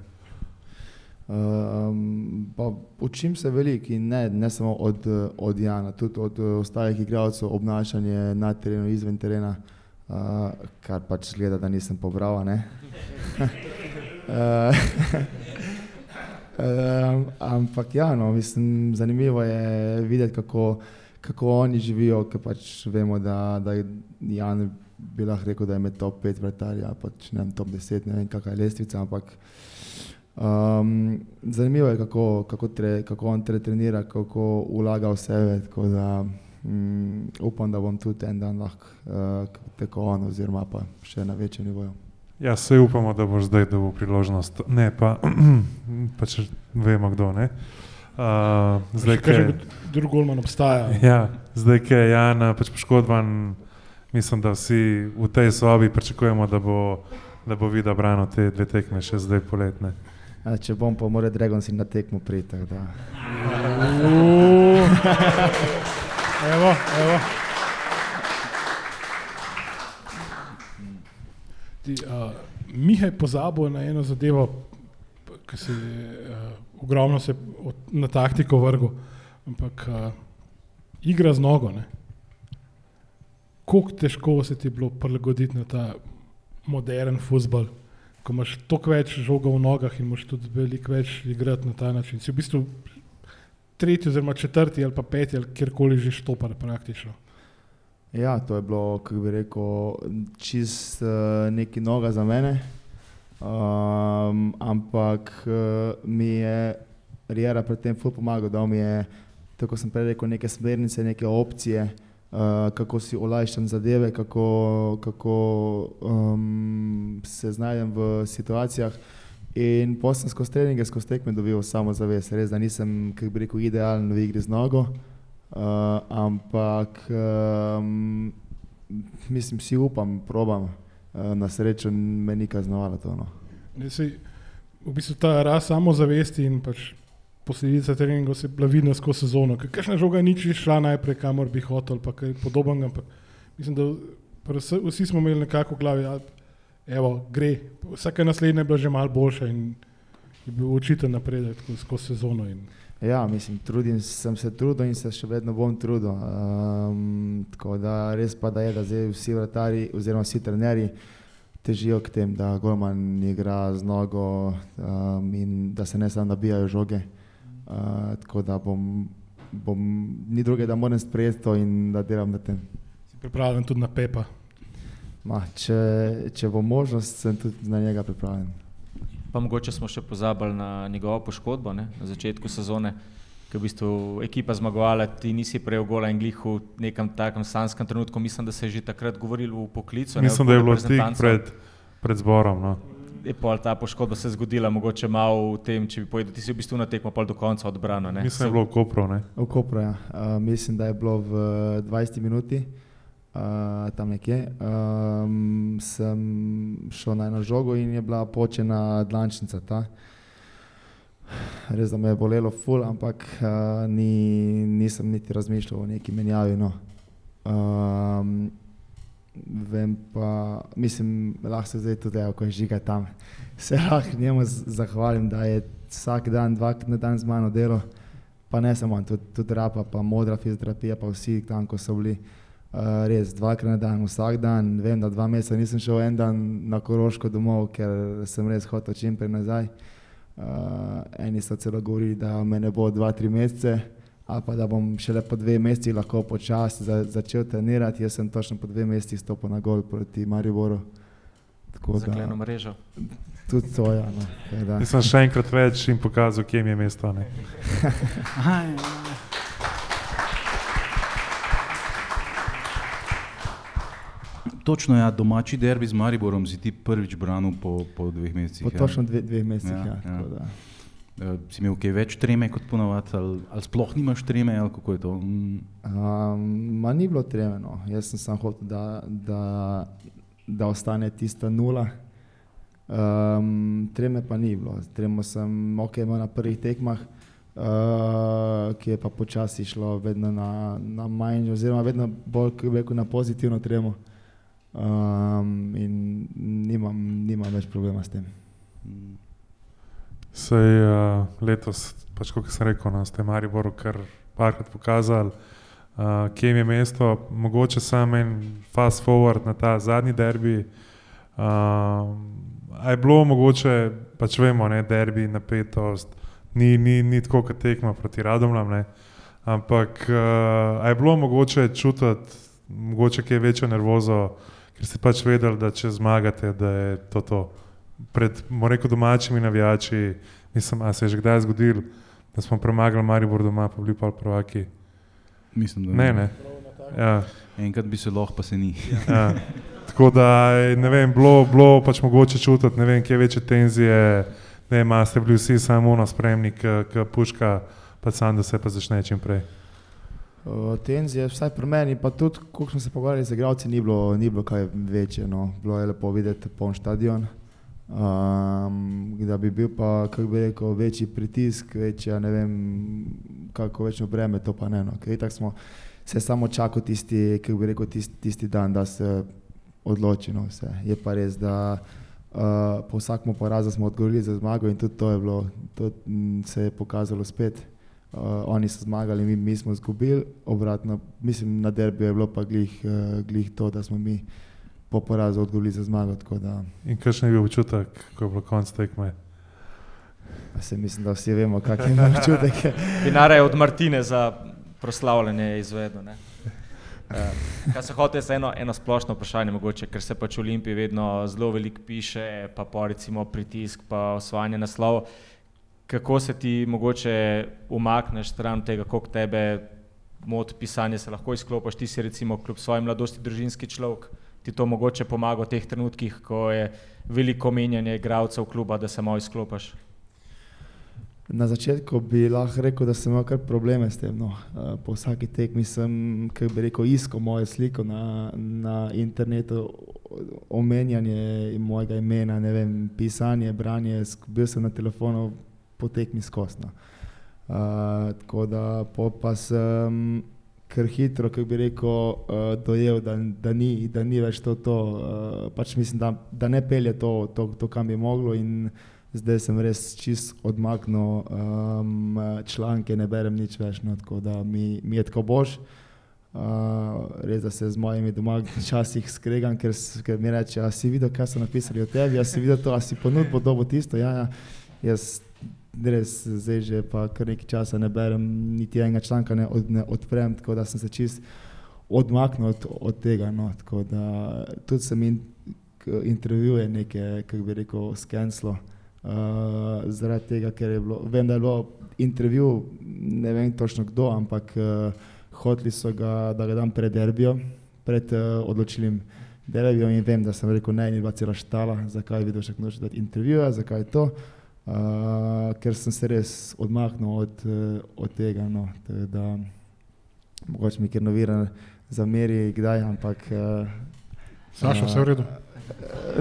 Um, pa učim se veliko in ne, ne samo od, od Jana, tudi od eh, ostalih igralcev, obnašanje na terenu, izven terena, uh, kar pač gleda, da nisem pobral. Eh, um, ampak ja, no, mislim, zanimivo je videti, kako, kako oni živijo, ker pač vemo, da, da Jan bi lahko rekel, da je med top 5 vrtarja, pač ne vem, top 10, ne vem, kakšna je lestvica, ampak Um, zanimivo je, kako, kako, tre, kako on tre, trenira, kako vlaga v sebe. tako Da, um, upam, da bom tudi en dan lahko uh, tako on, oziroma pa še na večjem nivoju. Ja, vse upamo, da boš zdaj dobil priložnost. Ne, pa pač vemo, kdo. ne. Uh, zdaj, Če ko že drug golman obstaja. Ja, zdaj, ko je Jan eh, pač poškodovan, mislim, da vsi v tej sobi pričakujemo, da bo, da bo videl brano te dve tekme še zdaj poletne. A, če bom pa mora Dragon si na tekmo priti. Evo, evo. Ti, uh, Miha je pozabil na eno zadevo, ki se je uh, ogromno se od, na taktiko vrgel, ampak uh, igra z nogo. Ne? Kako težko se ti je bilo prilagoditi na ta modern futbol, ko imaš toliko več žoga v nogah in moš tudi veliko več igrati na ta način. Si v bistvu tretji, oziroma četrti ali pa peti, ali kjerkoli že štopar praktično. Ja, to je bilo, kako bi rekel, čist uh, neki noga za mene. Um, ampak uh, mi je Rijera pri tem ful pomagal, da mi je, tako sem prej rekel, neke smernice, neke opcije, uh, kako si olajšam zadeve, kako, kako um, se znajdem v situacijah. In potem skozi treninge, skozi tekme dobil samozavest. Res, da nisem, kako bi rekel, idealen v igri z nogo. Uh, ampak um, mislim, si upam, probam, uh, na srečo me ni kaznovalo to. No. Ne, sej, v bistvu ta rast samozavesti in pač posledica treningov se bila vidna skozi sezono. Kakšna žoga ni šla najprej, kamor bi hotel, pa kaj podobnega. Mislim, da vse- vsi smo imeli nekako v glavi, da evo, gre. Vsaka naslednja je bila že malo boljša in je bil očiten napredek skozi sezono. In, Ja, mislim, trudim, sem se trudil in se še vedno bom trudil. Um, tako da res pa da je, da zdaj vsi vrtari oziroma vsi trenerji težijo k tem, da Golman igra z nogo um, in da se ne samo nabijajo žoge. Uh, tako da bom, bom, ni druge, da moram sprejeti to in da delam na tem. si pripravljen tudi na Pepa. Ma, če, če bo možnost, sem tudi na njega pripravljen. Pa mogoče smo še pozabili na njegovo poškodbo ne? na začetku sezone, ki je v bistvu ekipa zmagovala, ti nisi prejel gola in glih v nekem takem sanskem trenutku. Mislim, da se je že takrat govorilo v poklicu. ne, Mislim, v da je bilo tik pred, pred zborom. No. Je pol ta poškodba se zgodila, mogoče malo v tem, če bi povedal, ti si v bistvu na tekmo pol do konca odbrano. Ne? Mislim, da je bilo v Kopru. Ne. V Kopru, ja. uh, mislim, da je bilo v 20 minuti, uh, tam nekje. Um, sem šel na eno žogo in je bila počena dlančnica. Ta. Res da me je bolelo, ful, ampak uh, ni, nisem niti razmišljal o neki menjavi. No. Um, vem pa, mislim, lahko se zdaj tudi, ko je žiga tam, se lahko njemu zahvalim, da je vsak dan, dvakrat na dan z mano delo pa ne samo on, tudi, tudi rapa, pa modra fizioterapija, pa vsi tam, ko so bili. Uh, res, dvakrat na dan, vsak dan, vem, da dva meseca nisem šel en dan na Koroško domov, ker sem res hotel čim prej nazaj. Uh, eni so celo govorili, da me ne bo dva, tri mesece, ali pa da bom šele po dveh mesecih lahko počasi za, začel trenirati. Jaz sem točno po dveh mesecih stopil na gol proti Mariboru. Zakleno mrežo. Tudi to, ja. No, tako da. Nisem še enkrat več in pokazal, kje mi je mesto. Ne. Aha. Točno, ja, domači derbi z Mariborom si ti prvič branil po, po dveh mesecih. Po ja. točno dve, dveh mesecih. Ja, Ja, ja. Eh, Si imel kaj več treme kot ponovadi, ali, ali sploh nimaš treme, ali kako je to? Mm, Um, ma ni bilo tremeno, jaz sem samo hotel, da, da, da ostane tista nula. Um, treme pa ni bilo, tremo sem ok imel na prvih tekmah, uh, ki je pa počasi šlo vedno na, na manj, oziroma vedno bolj rekel, na pozitivno tremo. Um, in nimam, nimam več problema s tem. Sej uh, letos, pač kot sem rekel, no, ste Mariboru kar parkrat pokazali, uh, kje jim je mesto, mogoče samo en fast forward na ta zadnji derbi. Uh, a je bilo mogoče, pač vemo, ne, derbi, napetost, ni, ni, ni tako kot tekma proti Radomljam, ne, ampak uh, je bilo mogoče čutiti, mogoče kaj večjo nervozo, ker ste pač vedeli, da če zmagate, da je to to. Pred rekel, domačimi navijači, mislim, a se je že kdaj zgodilo, da smo premagali Maribor doma, pa bili pa prvaki. Mislim, da Ne, ne. Ja, Enkrat bi se lahko, pa se ni. ja. Tako da ne vem, bilo, bilo pač mogoče čutiti, ne vem, kje večje tenzije, ne vem, a ste bili vsi samo ono spremni, ki puška, pa sam, da se pa začne čim prej. Uh, tenzije, vsaj pri meni, pa tudi, ko smo se pogovarjali z igralci, ni bilo, ni bilo kaj večje. No. Bilo je lepo videti poln stadion. Um, da bi bil pa, kako bi rekel, večji pritisk, večja, ne vem, kako večno breme, to pa ne. No. Ker tako smo se samo čakali tisti, kako bi rekel, tisti, tisti dan, da se odloči. No, vse. je pa res, da uh, po vsakem porazu smo odgovorili za zmago in tudi to je bilo, to se je pokazalo spet. Uh, oni so zmagali, mi, mi smo izgubili, obratno, mislim, na derbiju je bilo pa glih, uh, glih to, da smo mi po porazu odgovorili za zmago. tako Da, In kakšen je bil občutek, ko je bilo konc tekme? se mislim, da vsi vemo, kakšen je občutek. Pinara je od Martine za proslavljanje izvedel. ne. Uh, Kaj se hoče, je eno, eno splošno vprašanje, mogoče, ker se pač v Olimpiji vedno zelo veliko piše, pa po recimo pritisk, pa osvajanje naslovov. Kako se ti mogoče umakneš stran tega, koliko tebe mod pisanja se lahko izklopiš, ti si recimo kljub svoji mladosti družinski človek, ti to mogoče pomaga v teh trenutkih, ko je veliko menjanje igralcev kluba, da se malo izklopiš. Na začetku bi lahko rekel, da sem imel kar probleme s tem. No. Eh, Po vsaki tekmi sem, kako bi rekel, iskal mojo sliko na, na internetu, omenjanje mojega imena, ne vem, pisanje, branje, bil sem na telefonu po tekmi skosno. Uh, tako da pa sem kar hitro, kako bi rekel, uh, dojel, da, da, ni, da ni več to. to uh, pač mislim, da, da ne pelje to, to, to, kam bi moglo. In, Zdaj sem res čist odmaknil um, članke, ne berem nič več, no, tako da mi, mi je tako bož. Uh, res, da se z mojimi doma včasih skregam, ker, ker mi reče, a si videl, kaj so napisali o tebi, a si videl to, a si ponudbo dobo tisto. Ja, ja. Jaz res zdaj že pa kar nekaj časa ne berem, niti enega članka ne, od, ne odprem, tako da sem se čist odmaknil od, od tega. No, tako da tudi sem in, intervjuje neke, kako bi rekel, skenslo. Uh, zaradi tega, ker je bilo, vem, da je bilo intervju, ne vem točno kdo, ampak uh, hoteli so ga, da ga dam pred derbijo, pred uh, odločilnim derbijo in vem, da sem rekel, ne, ni bila cela štala, zakaj je videl še kdo dati intervjuja, zakaj je to, uh, ker sem se res odmaknil od, uh, od tega, no, tako da mogoče mi kjer novira zameri kdaj, ampak uh, Saša, vse v redu.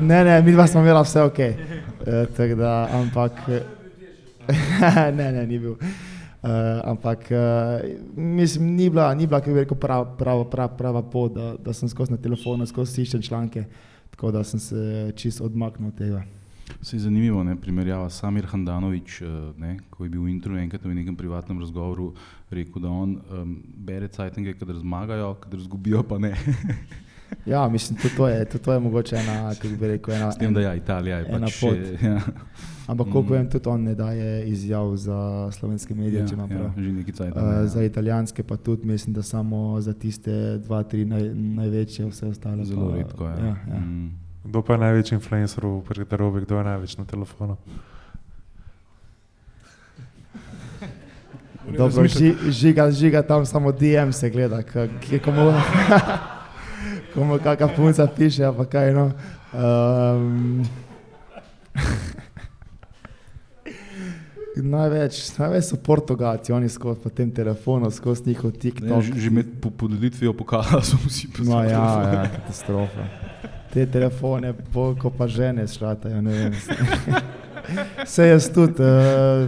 Ne, ne, mi dva smo imela vse ok. Uh, da, ampak. ne, ne, ni bil. Uh, ampak uh, mislim, ni bila, ni bila rekel, prava, prava, prava, prava pot, da, da sem skozi na telefonu, skozi iščem članke, tako da sem se čisto odmaknil od tega. Se je zanimivo, ne, primerjava Samir Handanovič, eh, ne, ko je bil v intro enkrat v nekem privatnem razgovoru rekel, da on um, bere cajtenge, kadar zmagajo, kadar izgubijo pa ne. Ja, mislim, tudi to je, tudi to je mogoče ena, kako bi rekel, ena. S tem, da ja, Italija je ena pač pot. še- ja. Ampak koliko Mm. vem, tudi on ne daje izjav za slovenske medije, Ja, če imam ja, prav. že nekaj cajta Uh, ne, ja. za italijanske pa tudi mislim, da samo za tiste dva, tri naj, največje, vse ostale. Zelo pa, redko je. Ja, ja. Mm. Kdo pa je največji influencer v garderobi, kdo je največ na telefonu? Dobro, ži, žiga, žiga tam samo DM se gleda, k- kje komu, komu kakšna punca piše, pa kaj no. Um, največ, največ so Portugalci, oni skozi po tem telefonu, skozi njihov Ne, TikTok. že, že med po, podelitvijo pokala so vsi No, pisali. ja, ja, katastrofa. Te telefone, bolj ko pa žene šlatajo, ne vem. Vse jaz tudi uh,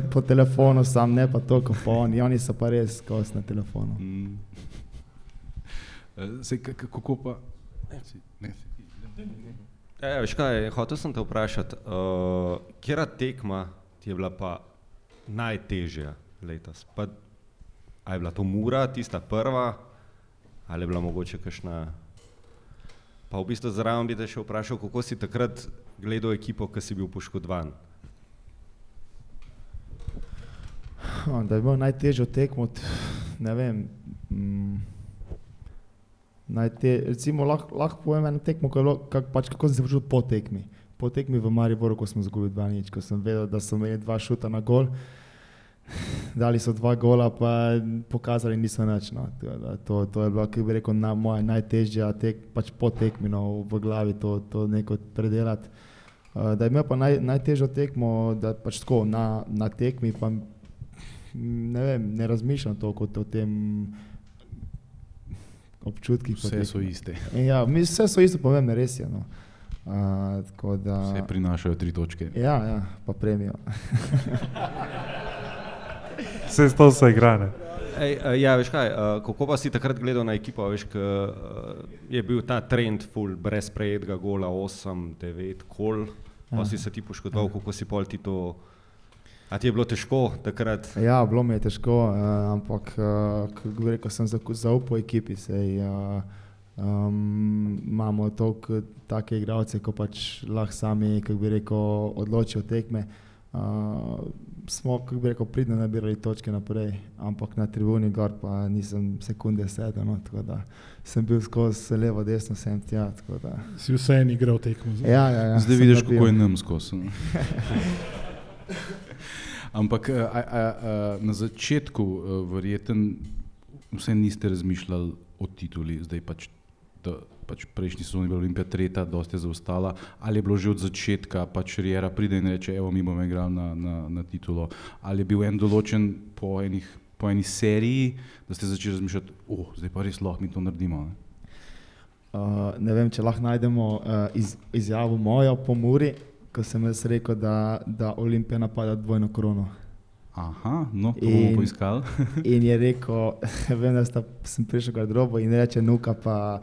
po telefonu, sam ne pa toliko po oni, oni so pa res skozi na telefonu. Mm. Eh, Sej, k- k- kako pa? Si- Ne, si- E, veš kaj, hotel sem te vprašati, uh, kera tekma ti je bila pa najtežja letos? Pa, a je bila to Mura, tista prva, ali je bila mogoče kakšna? Pa v bistvu zraven bi te še vprašal, kako si takrat gledal ekipo, ki si bil poškodovan. Da je bilo najtežje tekmo, ne vem. Mm, najte, recimo, lahko lah povem eno tekmo, ko je bilo, kak, pač, kako sem se počutil po tekmi. Po tekmi v Mariboru, ko smo izgubili dva nič, ko sem vedel, da so imeli dva šuta na gol. Dali so dva gola, pa pokazali niso nič. No. To, to, je bilo, kako bi rekel, na, moja najtežja tek, pač po tekmi no, v glavi to, to neko predelati. Uh, da je imel pa naj, najtežjo tekmo, da pač tako na, na tekmi, pa ne, vem, ne razmišljam toliko o tem občutkih. Vse so iste. Ja, mi, vse so isto pomembne, res je. No. Uh, da, Vse prinašajo tri točke. ja, ja, pa premijo. Vse to se igra. Ne? Ej, uh, ja, veš kaj, uh, kako pa si takrat gledal na ekipo, veš, k, uh, je bil ta trend full brez prejetega gola, 8, 9 kol, pa Ja. si se ti poškodoval, kako si pol ti to, a ti je bilo težko takrat? Ja, bilo mi je težko, uh, ampak kako bi rekel, sem zau- zaupal ekipi. Sej, uh, um, imamo toliko take igralce, ko pač lahko sami, kako bi rekel, odločijo tekme. Uh, smo, kako bi rekel, pridno nabirali točke naprej, ampak na tribuni gor pa nisem sekunde sedel, no, tako da sem bil skozi levo, desno, sem tja. tako da- Si vseeno igral tekmo. Ja, ja, ja, Zdaj vidiš, nabil. kako je nam skozi. ne. Ampak a, a, a, a, na začetku, a, verjeten, vse niste razmišljali o tituli, zdaj pač, da, pač prejšnji sezoni bila Olimpija tretja, dosti je zaostala, ali je bilo že od začetka, pač Riera pride in reče, evo mi bomo igrali na, na, na titulo, ali je bil en določen po, enih, po eni seriji, da ste začeli razmišljati, oh, zdaj pa res lahko mi to naredimo. Ne? Uh, ne vem, če lahko najdemo uh, iz, izjavo mojo po Muri, ko sem jaz rekel, da, da Olimpija napada dvojno krono. Aha, no, to bomo In- poiskali. In je rekel, vem, da sta, sem prišel v garderobo in reče, nuka pa.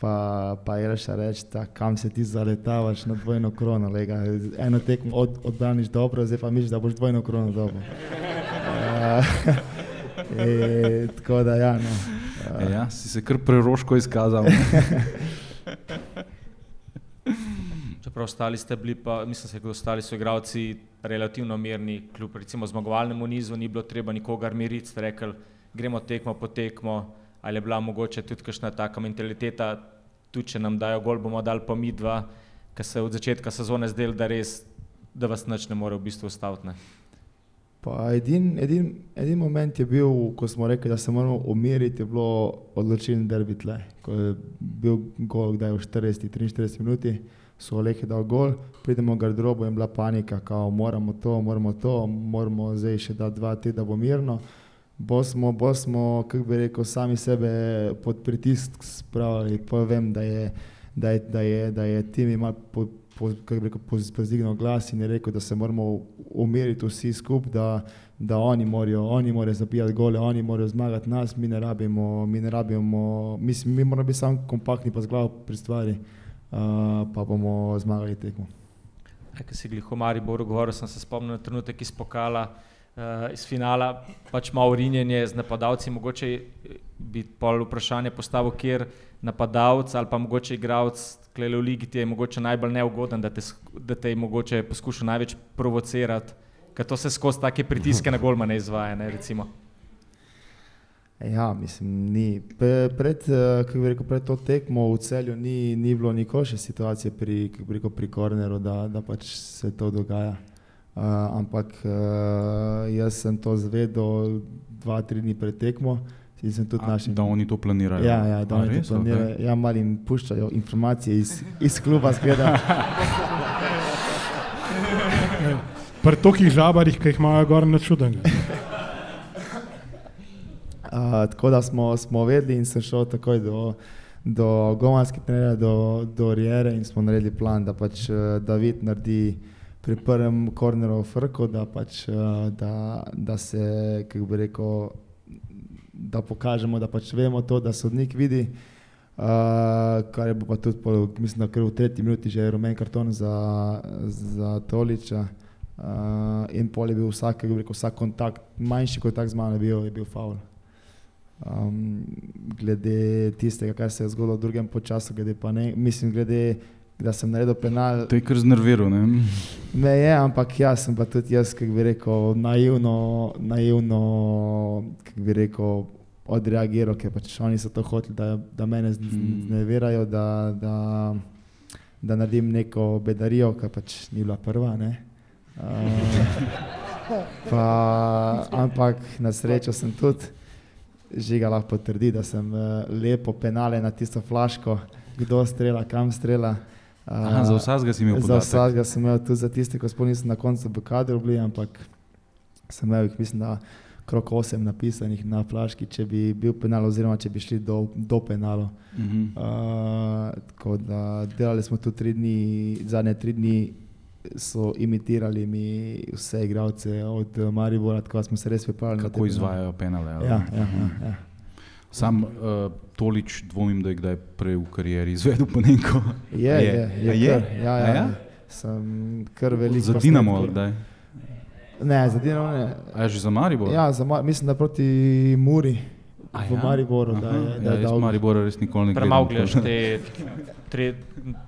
Pa, pa je reče, reč, kam se ti zaletavaš na dvojno krono. Lega. Eno tekmo od, odbraniš dobro, zdaj pa misliš, da boš dvojno krono dobro. Uh, e, tako da, ja, no. Uh, Ja, si se kar preroško izkazal. Čeprav ostali ste bili, pa mislim, da ostali so igralci relativno mirni, kljub recimo zmagovalnemu nizu, ni bilo treba nikogar miriti, ste rekli, gremo tekmo po tekmo, ali je bila mogoče tudi kakšna taka mentaliteta, tudi če nam dajo gol, bomo dali pa mi dva, ker se od začetka sezone zdel, da res, da vas nič ne more v bistvu ustaviti. ne. Pa edin, edin, edin moment je bil, ko smo rekli, da se moramo umiriti, je bilo odločilni derbi tle. Ko je bil gol, kdaj v 40-43 minuti, so Oleh je dal gol, pridemo v garderobo in bila panika, kao moramo to, moramo to, moramo zdaj še dati dva, tri, da bo mirno. Bo smo, bo smo, kako bi rekel, sami sebe pod pritisk spravili. Pa vem, da je, da je, da je, da je tim ima po, po, rekel, poz- pozdignil glas in je rekel, da se moramo umiriti vsi skupaj, da, da oni morajo, oni morajo zabijati gole, oni morajo zmagati nas, mi ne rabimo, mi ne rabimo, mislim, mi moramo biti samo kompaktni pa z glavo pri stvari, uh, pa bomo zmagali tekmo. Ker si glih o Mariboru govoril, sem se spomnil na trenutek iz pokala, uh, iz finala, pač malo rinjenje z napadalci, mogoče eh, bi pol vprašanje postavil, kjer napadalec ali pa mogoče igralec klele v ligi ti je mogoče najbolj neugoden, da te, da te je mogoče poskušal največ provocirati, ker to se skozi take pritiske na golmane izvaja, ne, recimo. Ja, mislim, ni. Pe- Pred, eh, kako bi rekel, pred to tekmo v celju ni, ni bilo nikoli še situacije pri, rekel, pri korneru, da, da pač se to dogaja. Uh, ampak uh, jaz sem to zvedel dva, tri dni pred tekmo in sem tudi A, našim. Da oni to planirajo. Ja, ja, da A, oni res? to planirajo. Okej. Ja, malo jim puščajo informacije iz, iz kluba, skleda. Pri tokih žabarjih, ki jih imajo gor na čudenga. Uh, tako da smo, smo vedeli in sem šel takoj do, do Gomanske trenerja, do, do Riere in smo naredili plan, da pač eh, David naredi pri prvem korneru frko, da pač eh, da, da se, kako bi rekel, da pokažemo, da pač vemo to, da sodnik vidi. Uh, kar je pa tudi, pol, mislim, da kar v tretji minuti že je rumen karton za, za Toliča. Uh, in pol je bil vsak, kako bi rekel, vsak kontakt, manjši kontakt z mano je bil, je bil faul. Um, glede tistega, kar se je zgodilo v drugem času, glede pa ne, mislim, glede, da sem naredil penal. To je kar znerviral, ne? Me je, ampak jaz sem pa tudi jaz, kako bi rekel, naivno, naivno kako bi rekel, odreagiral, ker pač oni so to hoteli, da, da mene z- Mm. zneverajo, da, da, da naredim neko bedarijo, ki pač ni bila prva. Ne? Uh, pa, ampak na srečo sem tudi, žiga lahko potrdi, da sem uh, lepo penale na tisto flaško, kdo strela, kam strela. Aha, za vsakega si imel Za podatek. vsakega sem imel tudi za tiste, ko sploh nisem na koncu v kadru bili, ampak sem imel jih, mislim, da krok 8 napisanih na flaški, če bi bil penal, oziroma če bi šli do, do penala. Mhm. Uh, tako da delali smo tu tri dni, zadnje tri dni so imitirali mi vse igralce od Maribora, tako smo se res pripravili. Kako izvajajo penale? ali? Ja, ja, ja, ja. Sam uh, tolič dvomim, da je kdaj prej v karieri izvedel panenko. Je, je, je? je, A je, kar, ja, ja, ja? Sem kar veliko. Za Dinamo kdaj? Ne, za Dinamo ne. A je že za Maribor? Ja, za, mislim, da proti Muri. A v ja? Mariboru, da Aha. je- da ja, je jaz dal- Maribora res nikoli ne gledam. Premalo gledaš te, tre,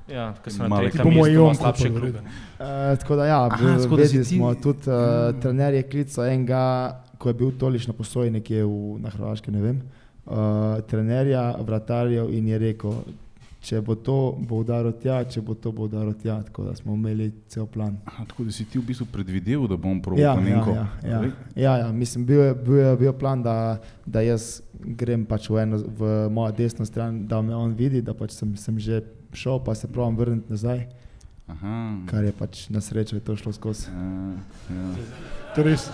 ja, ki so na tretjem bomo mestu, Jonko ima slabše klube. Uh, tako da, ja, Aha, tako da si vedeli ti- smo tudi, uh, trener je klical enega, ko je bil tolič na posoji nekje v, na Hrvaškem, ne vem, uh, trenerja, vratarjev in je rekel, če bo to, bo udaril tja, če bo to, bo udaril tja, tako da smo imeli cel plan. Aha, tako da si ti v bistvu predvideval, da bom proval Ja, ja, panenko. ja, ja, ja, ja, mislim, bil je, bil je, bil plan, da, da jaz grem pač v, eno, v mojo desno stran, da me on vidi, da pač sem, sem že šel, pa se pravim vrniti nazaj, Aha. kar je pač na srečo je to šlo skozi. Ja, ja. To je res.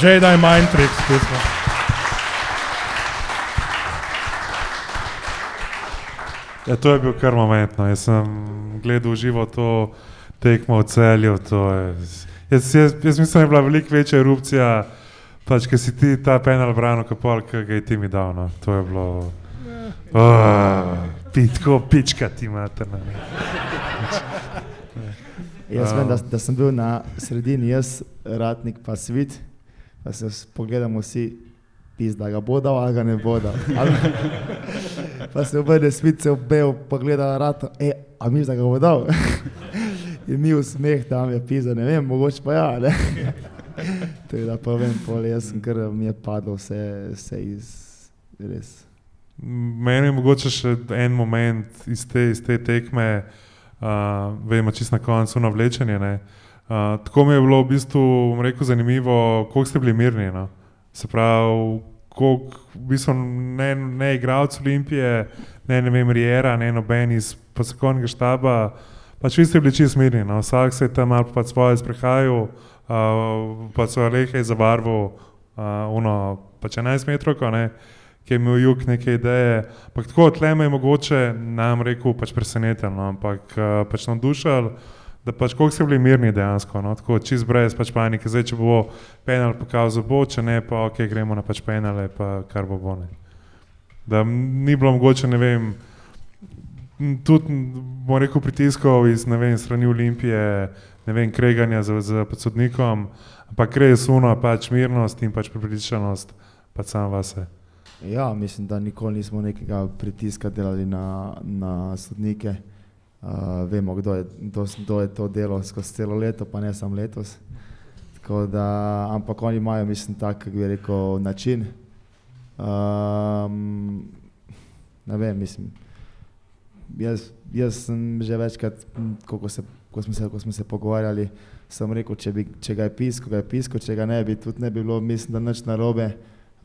Jedi Mind Tricks, pesma. Ja, to je bil kar moment. No. Jaz sem gledal živo to tekmo v celju. je- Jaz, jaz, jaz mislim, da je bila veliko večja erupcija, pač, ker si ti ta penal branil, kot ki ga je ti mi dal. No. To je bilo. Oh, pitko, pička ti imate. No. Jaz vem, da, da sem bil na sredini, jaz, ratnik, pa svit, pa se pogledamo vsi, pis, da ga bo dal, ali ga ne bo dal. Pa se obrne svit, se obel, pogleda rato, e, a mi da ga bo dal. In mi v smeh tam je pisa, ne vem, mogoče pa ja. Ne? Tako da pa vem, pol, jaz sem kar mi je padlo vse, vse iz res. Meni je mogoče še en moment iz te, iz te tekme, uh, vemo, čist na koncu na vlečenje. ne. Uh, tako mi je bilo v bistvu rekel, zanimivo, koliko ste bili mirni. No? Se pravi, koliko v bistvu ne, ne igralec Olimpije, ne, ne vem, Riera, ne noben iz poslovnega štaba. Pač vi ste bili čist mirni, no? vsak se je tam malo pač svoje sprehajal, uh, pa so rehe za barvo, uh, uno, pač 11 metrov, ne ki je imel jug neke ideje. Ampak tako tle me je mogoče nam rekel, pač presenetilo, no, ampak uh, pač navdušal, da pač koliko ste bili mirni dejansko, no, tako čist brez pač panike, zdaj če bo penal pokazal bo, če ne pa ok, gremo na pač penale, pa kar bo bo ne. Da ni bilo mogoče, ne vem, tudi bom rekel pritiskov iz ne vem, strani Olimpije, ne vem, kreganja z, z podsodnikom, ampak res uno, pač mirnost in pač prepričanost, pač sam vase. Ja, mislim, da nikoli nismo nekega pritiska delali na, na sodnike. Uh, vemo, kdo je, kdo, kdo je to delo skozi celo leto, pa ne samo letos. Tako Da, ampak oni imajo, mislim, tak, kako bi rekel, način. Um, ne vem, mislim. Jaz, jaz sem že večkrat, ko, se, ko, smo se, ko smo se pogovarjali, sem rekel, če, bi, če ga je pisko, ga je pisko, če ga ne bi, tudi ne bi bilo, mislim, da nič narobe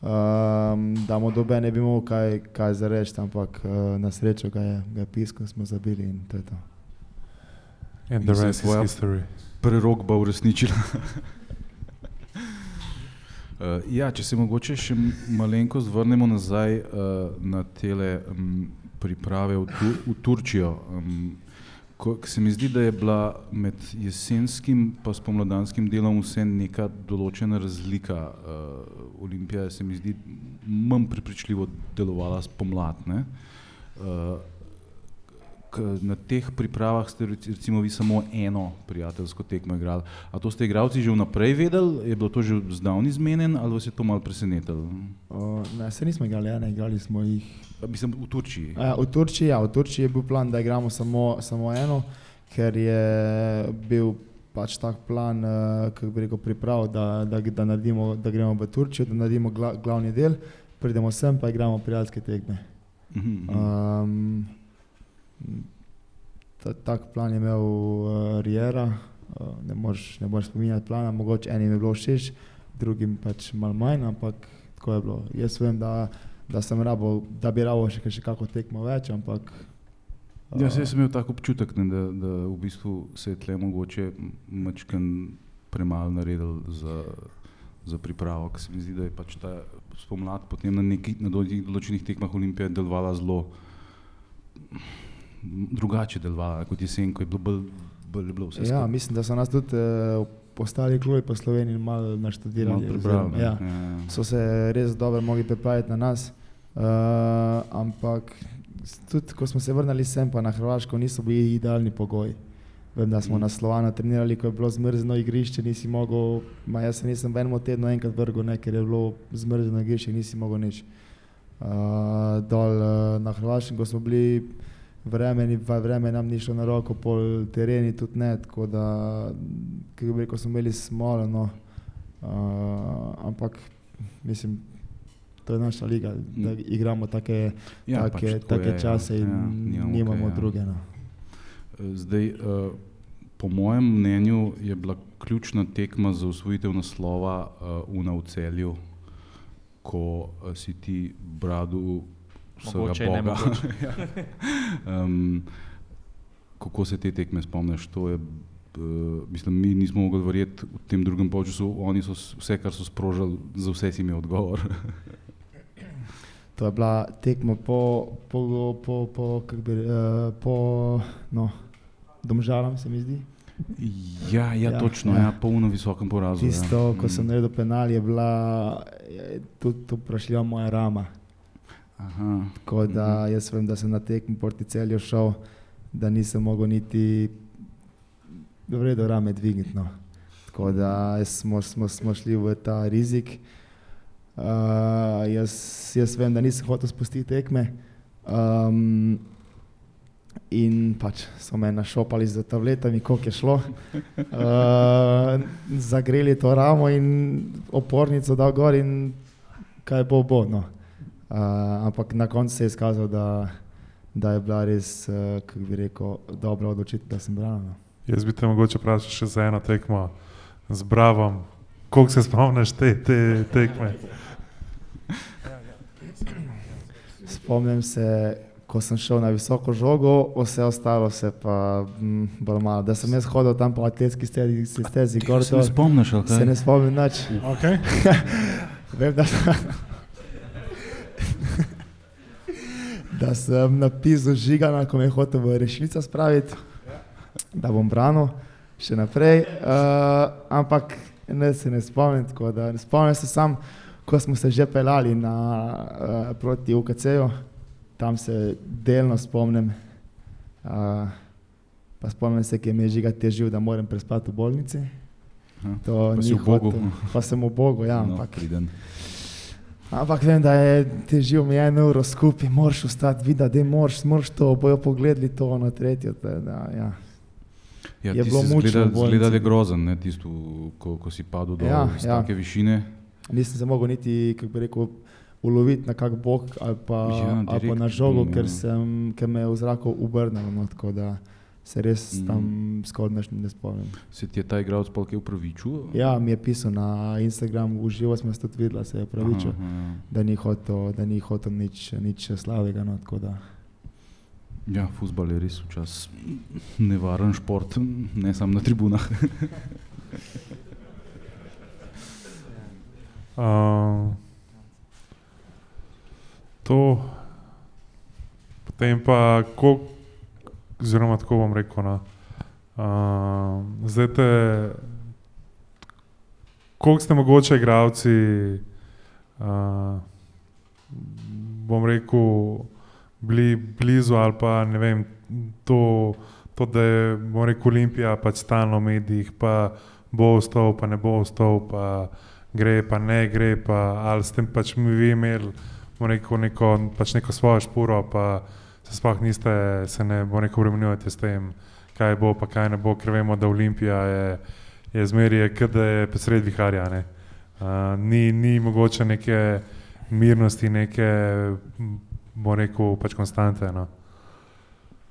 um, da mu dobe ne bi mogel kaj, kaj zareči, ampak uh, na srečo ga je, ga je pisko, smo zabili in to je to. And the In je rest is tvoja- history. prerokba uresničila. Uh, ja, če se mogoče še m- malenkost vrnemo nazaj uh, na tele um, priprave v, tu, v Turčijo. Um, ko, se mi zdi, da je bila med jesenskim in spomladanskim delom vse neka določena razlika. Uh, Olimpija je se mi zdi manj prepričljivo delovala spomladne. Uh, k- na teh pripravah ste rec- recimo vi samo eno prijateljsko tekmo igrali. A to ste igralci že vnaprej vedeli, je bilo to že zdavni zmenjen ali vas je to malo presenetilo? Uh, ne, se nismo igrali, ja, ne, igrali smo jih. A, Mislim, v Turčiji. Uh, v Turčiji, ja, v Turčiji je bil plan, da igramo samo, samo eno, ker je bil pač tak plan, uh, kako bi rekel, priprav, da, da, da, naredimo, da gremo v Turčijo, da naredimo gla, glavni del, pridemo sem pa igramo prijateljske tekme. Mhm, mhm. Um, tak plan je imel uh, Riera, uh, ne moreš ne moreš spominjati plana, mogoče enim je bilo všeč, drugim pač malo manj, ampak tako je bilo. Jaz vem, da, da sem rabo, da bi rabo še, še kako tekmo več, ampak. Ja, saj sem imel tak občutek, ne, da, da v bistvu se je tle mogoče mačken premalo naredil za, za pripravo, ker se mi zdi, da je pač ta spomlad potem na nekih na določenih tekmah Olimpije delovala zelo drugače delovala kot jesen, ko je bilo bolj, bolj bilo vse Ja, skupaj mislim, da so nas tudi uh, ostali klubi po Sloveniji malo naštudirali. prebrali. oziroma, ne. Ja, Ja. so se res dobro mogli pripraviti na nas. Uh, ampak tudi, ko smo se vrnili sem, pa na Hrvaško, niso bili idealni pogoji. Vem, da smo Mm. na Slovanu trenirali, ko je bilo zmrzno igrišče, nisi mogel, ma jaz se nisem v enem tednu enkrat vrgel, ne, ker je bilo zmrzno igrišče, nisi mogel nič. Uh, dol uh, na Hrvaškem, ko smo bili vremeni, pa vreme nam ni šlo na roko, pol tereni tudi ne, tako da, kako bi rekel, smo imeli smolo, no. uh, ampak mislim, to je naša liga, da Mm. igramo take, Ja, take, pač take je, ja. čase in Ja, nimamo nimamo kaj, ja. druge. No. Zdaj, eh, po mojem mnenju je bila ključna tekma za usvojitev naslova uh, Una v celju, ko uh, si ti bradu Mogoče je Boga. nemogoče. um, kako se te tekme spomniš? To je, uh, mislim, mi nismo mogli verjeti v tem drugem polčasu, oni so vse, kar so sprožili, za vse si imel odgovor. To je bila tekma po, po, po, po, bi, uh, po no, domžalam, se mi zdi. ja, ja, Ja, točno, ja. ja. ja, polno visokem porazu. Tisto, ja. ko sem Mm. naredil penal, je bila je tudi tu vprašljiva moja rama. Aha. Tako da Mhm. jaz vem, da sem na tekmo proti celju šel, da nisem mogel niti v redu rame dvigniti. No. Tako da smo, smo, smo šli v ta rizik. Uh, jaz, jaz vem, da nisem hotel spustiti tekme. Um, in pač so me našopali z tabletami, koliko je šlo. Uh, zagreli to ramo in opornico dal gor in kaj bo, bo. No. Uh, ampak na koncu se je izkazalo, da, da je bila res, uh, kako bi rekel, dobra odločitev, da sem branil. no. Jaz bi te mogoče vprašal še za eno tekmo z Bravom. Koliko se spomniš te, te tekme? Spomnim se, ko sem šel na visoko žogo, vse ostalo se pa mm, bolj malo. Da sem jaz hodil tam po atletski stezi, se stezi gor, Se ne spomniš, ali kaj? se ne spomnim nič. Okay. Vem, da sem, da sem napisal žigana, ko me je hotel v rešnico spraviti, da bom branil še naprej. Uh, ampak ne se ne spomnim, tako da ne spomnim se sam, ko smo se že pelali na, uh, proti UKC-ju, tam se delno spomnim. Uh, pa spomnim se, ki mi je žiga težil, da moram prespati v bolnici. Aha. To Pa hotel. Pa sem v Bogu, ja, No, ampak priden. Ampak vem, da je težil mi en uro skupaj, moraš ostati, vidi, da moraš, moraš to, bojo pogledali to na tretjo. te, Da, ja. Ja, Je ti bilo mučno zgleda-. Zgleda je grozen, ne, tisto, ko, ko si padel dol Ja, ja. take višine. Nisem se mogel niti, kako bi rekel, uloviti na kak bok ali pa, Ja, ali pa na žogo, ker, ja. sem, ker me je v zraku obrnilo. No, tako da se res Mhm. tam skoraj nič ne spomnim. Se ti je ta igralec polk upravičil? Ja, mi je pisal na Instagramu, uživo smo se tudi videli, se je pravičil, Aha, aha. da ni hotel, da ni hotel nič, nič slavega. No, tako da. Ja, futbol je res včasih nevaren šport, ne samo na tribunah. Uh, to, potem pa, ko, oziroma tako bom rekel, no, uh, zdaj te, koliko ste mogoče igravci, uh, bom rekel, bili blizu ali pa ne vem, to, to da je, bom rekel, Olimpija pač stalno v medijih, pa bo ostal, pa ne bo ostal, pa gre, pa ne gre, pa ali s tem pač mi vi imeli, bom rekel, neko, pač neko svojo špuro, pa se sploh niste, se ne, bom rekel, vremenjujete s tem, kaj bo, pa kaj ne bo, ker vemo, da Olimpija je, je zmeraj, kot da je posred viharja, ne. Uh, ni, ni mogoče neke mirnosti, neke, m, bom rekel, pač konstante, no.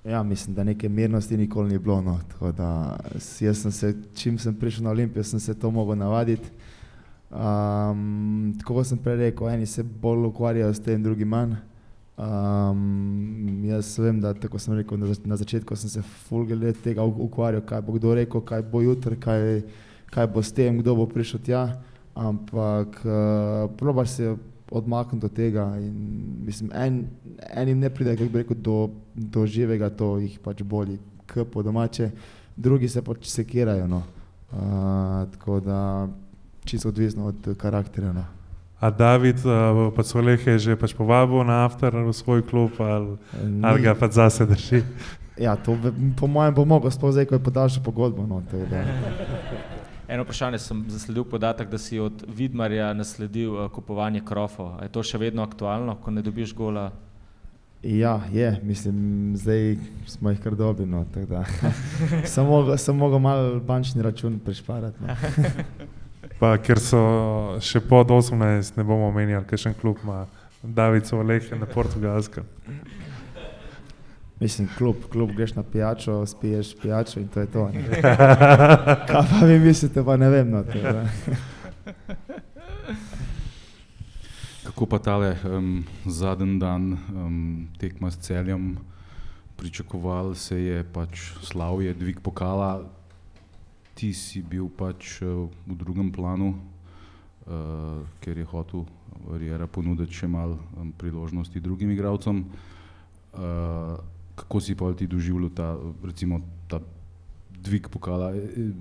Ja, mislim, da neke mirnosti nikoli ni bilo. No. Tako Da, jaz sem se, čim sem prišel na Olimpijo, sem se to mogel navaditi. Um, tako kot sem prej rekel, eni se bolj ukvarjajo s tem, drugi manj. Um, jaz vem, da tako sem rekel, na, zač na začetku sem se fulgele tega u- ukvarjal, kaj bo kdo rekel, kaj bo jutri, kaj, kaj bo s tem, kdo bo prišel tja. ampak uh, probaš se odmakniti od tega. In, mislim, en, enim ne pride, kako bi rekel, do, do živega, to jih pač boli, k po domače, drugi se pač sekirajo. No. Uh, tako da čisto odvisno od karakterja. No. A David, uh, pa Soleh je že pač povabil na after v svoj klub ali, ali ga pač zase drži. Ja, to ve- po mojem bo mogel, sploh zdaj, ko je podaljšal pogodbo. No. Eno vprašanje sem zasledil podatek, da si od Vidmarja nasledil uh, kupovanje krofov. A je to še vedno aktualno, ko ne dobiš gola? Ja, je, mislim, zdaj smo jih kar dobili. No, mogel, sem mogel malo bančni račun prišparati. No. Pa, ker so še pod 18, ne bomo omenjali, kakšen klub ima David Soleh na portugalskem. Mislim, klub, klub greš na pijačo, spiješ pijačo in to je to. ne. Kaj pa vi mislite, pa ne vem. No, tako da. Kako pa tale um, zadnji dan um, tekma s celjem, pričakoval se je pač slavje, dvig pokala, ti si bil pač uh, v drugem planu, uh, ker je hotel Rijera ponuditi še malo um, priložnosti drugim igralcem. Uh, kako si pa ti doživljal ta, recimo, ta dvig pokala?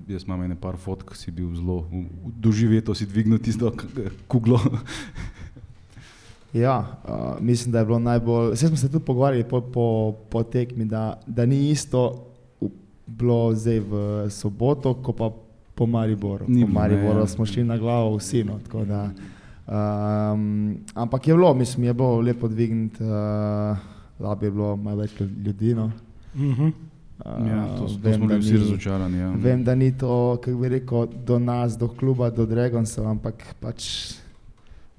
Jaz imam ene par fotk, si bil zelo doživeto, si dvignil tisto kuglo. Ja, uh, mislim, da je bilo najbolj. Vse smo se tudi pogovarjali po, po, po tekmi, da, da ni isto bilo zdaj v soboto, ko pa po Mariboru. Ni po bilo, ne, Mariboru ja. smo šli na glavo vsi. No, tako da, um, ampak je bilo, mislim, je bilo lepo dvigniti, uh, lab je bilo malo več ljudi. No. Mhm. Uh, Ja, to, to vem, smo da bili vsi ni- razočarani. Ja. Vem, da ni to, kako bi rekel, do nas, do kluba, do Dragonsov, ampak pač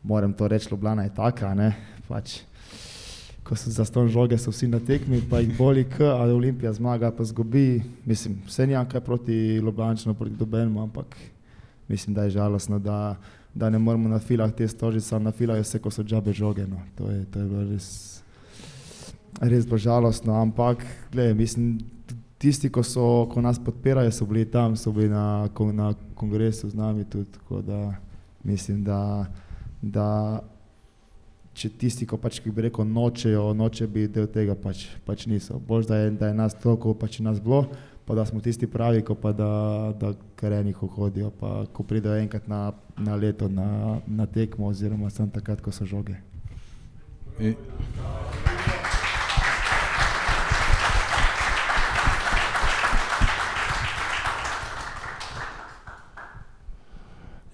moram to reči, Ljubljana je taka, ne, pač ko so za ston žoge, so vsi na tekmi, pa jih boli k, ali Olimpija zmaga, pa zgubi, mislim, vse nijam kaj proti Ljubljančanu, proti Dobenmu, ampak mislim, da je žalostno, da, da ne moremo na filah te stožice, na filah je vse, ko so džabe žoge, no, to je, to je res, res bilo žalostno, ampak, gledaj, mislim, tisti, ko, so, ko nas podpirajo, so bili tam, so bili na, na kongresu z nami tudi. Da mislim, da, da če tisti, ko pač, ki bi rekel, nočejo, noče biti del tega, pač, pač niso. Bolj da da je nas toliko, pač je nas bilo, pa da smo tisti pravi, ko pa da, da karenih hodijo, pa ko pridejo enkrat na, na leto na, na tekmo, oziroma sem takrat, ko so žoge. E,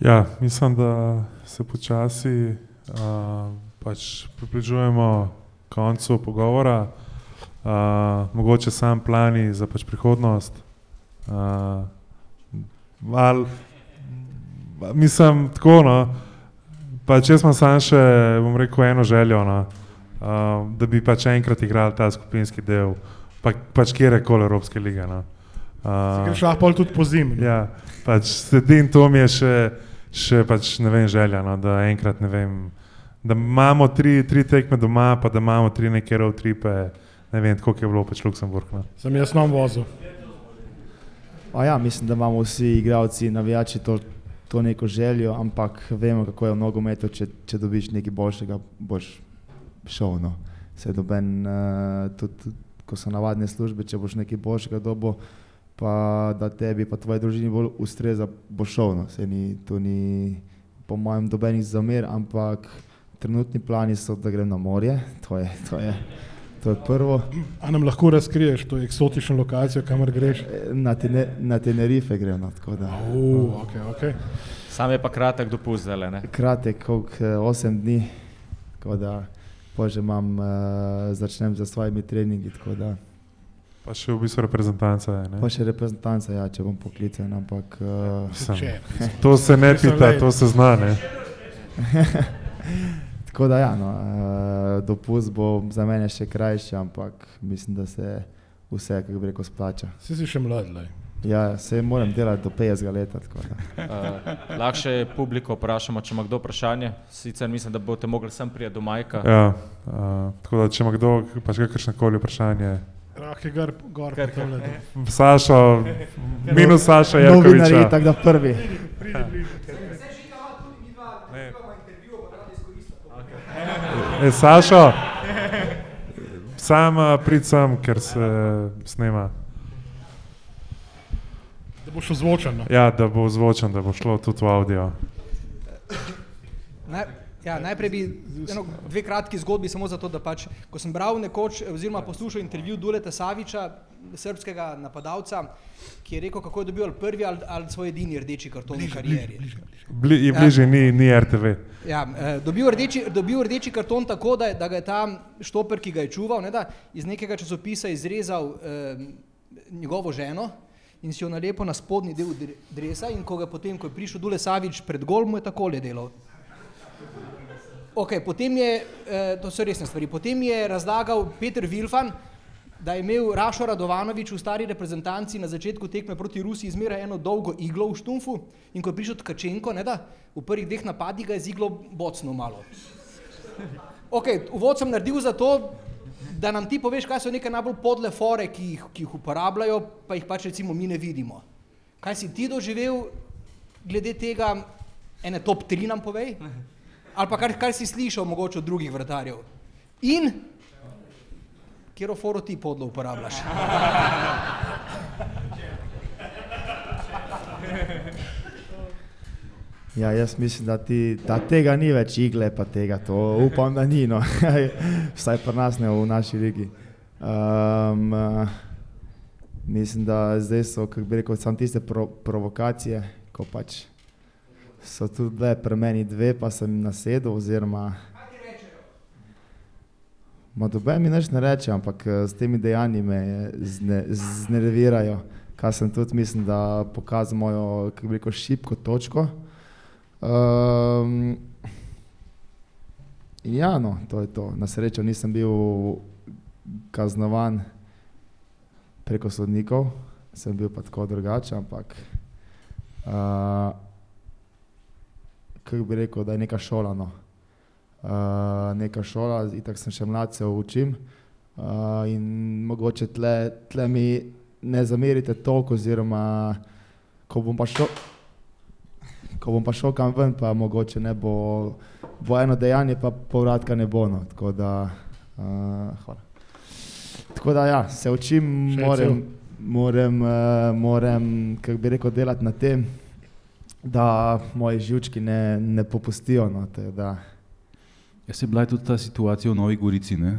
Ja, mislim, da se počasi uh, pač približujemo koncu pogovora. Uh, mogoče sam plani za pač prihodnost. Uh, mal, mislim, tako. No, pač jaz imam samo še, bom rekel, eno željo, no, uh, da bi pač enkrat igrali ta skupinski del, pa, pač kjerkoli Evropske lige. No. Uh, lahko pol tudi po zimi. Ja, pač sedim to mi je še, še pač, ne vem, želja, no, da enkrat ne vem, da imamo tri, tri tekme doma, pa da imamo tri neke road tripe, ne vem, koliko je bilo pač Luksemburg. No. Sem jaz nam vozil. A ja, mislim, da imamo vsi igralci, navijači to, to neko željo, ampak vemo, kako je v nogometu, če, če dobiš nekaj boljšega, boš šel. No. Se doben, uh, tudi ko so navadne službe, če boš nekaj boljšega dobo, pa da tebi pa tvoji družini bolj ustreza, bo šel. No. Se ni, to ni po mojem dobenih zamer, ampak trenutni plani so, da grem na morje, to je, to je, to je prvo. A nam lahko razkriješ to eksotično lokacijo, kamor greš? Na, tene, na Tenerife grem. No, tako da. Uh, okay, okay. Sam je pa kratek dopust zdaj, ne? kratek, koliko 8 dni, tako da pa že imam, uh, začnem za svojimi treningi. tako Da, Pa še v bistvu reprezentanca je. pa Ne? še reprezentanca, ja, če bom poklican, ampak uh, Če, To se ne pita, to se zna. Ne? tako da ja, no, uh, dopust bo za mene še krajši, ampak mislim, da se vse, kako bi rekel, splača. si si še mlad, lej. Ja, se moram delati do 50 let. tako da. Uh, lahko še publiko vprašamo, če ima kdo vprašanje. Sicer mislim, da boste mogli sem prijeti do Majka. Ja, uh, tako da, če ima kdo pač kakršno koli vprašanje, Rah je gor, gor Kar- po tamle. Saša, minus Saša Novinarji, Jarkoviča. tako da prvi. E, Sašo, sam prid sem, ker se snema. Da boš ozvočen. No. Ja, da bo zvočen, da bo šlo tudi v audio. Naj, ja, najprej bi eno, dve kratki zgodbi, samo zato, da pač, ko sem bral nekoč, oziroma poslušal intervju Duleta Saviča, srpskega napadalca, ki je rekel, kako je dobil ali prvi ali, ali svoj edini rdeči karton v karieri. Bli, je bližje, ni, ni RTV. Ja, eh, dobil, rdeči, dobil rdeči karton tako, da, da ga je ta štoper, ki ga je čuval, ne, da, iz nekega časopisa izrezal eh, njegovo ženo in si jo nalepil na spodnji del dre- dresa in ko, ga potem, ko je prišel Dule Savič pred gol, mu je takole delal. Okay, potem je, eh, to so resne stvari, potem je razlagal Peter Vilfan, da je imel Rašo Radovanovič v stari reprezentanci na začetku tekme proti Rusiji zmeraj eno dolgo iglo v štumfu in ko je prišel Tkačenko, ne da, v prvih dveh napadih ga je z iglo bocno malo. Ok, uvod sem naredil zato, da nam ti poveš, kaj so neke najbolj podle fore, ki jih, ki jih uporabljajo, pa jih pač recimo mi ne vidimo. Kaj si ti doživel glede tega, ene top tri nam povej? Ali pa kar, kar si slišal mogoče od drugih vratarjev. In kjer foro ti podlo uporabljaš? Ja, jaz mislim, da, ti, da tega ni več igle, pa tega, to upam, da ni, no. vsaj pri nas ne v naši ligi. Um, mislim, da zdaj so, kako bi rekel, samo tiste pro, provokacije, ko pač so tudi bile pri meni dve, pa sem nasedel, oziroma Ma dobe mi nič ne reče, ampak eh, s temi dejanji me zne, znervirajo, kar sem tudi, mislim, da pokazal mojo, kako bi rekel, šibko točko. Um, ja, no, to je to. Na srečo nisem bil kaznovan preko sodnikov, sem bil pa tako drugačen, ampak uh, kako bi rekel, da je neka šola. No. Uh, neka šola, itak sem še mladce učim uh, in mogoče tle, tle mi ne zamerite toliko, oziroma ko bom pa šel, ko bom pa šel kam ven, pa mogoče ne bo, bo eno dejanje, pa povratka ne bo. No. Tako da, uh, hvala. Tako da ja, se učim, Še moram, moram, uh, moram kako bi rekel, delati na tem, da moji živčki ne, ne popustijo. No, tako da, Ja, se je bila tudi ta situacija v Novi Gorici, ne?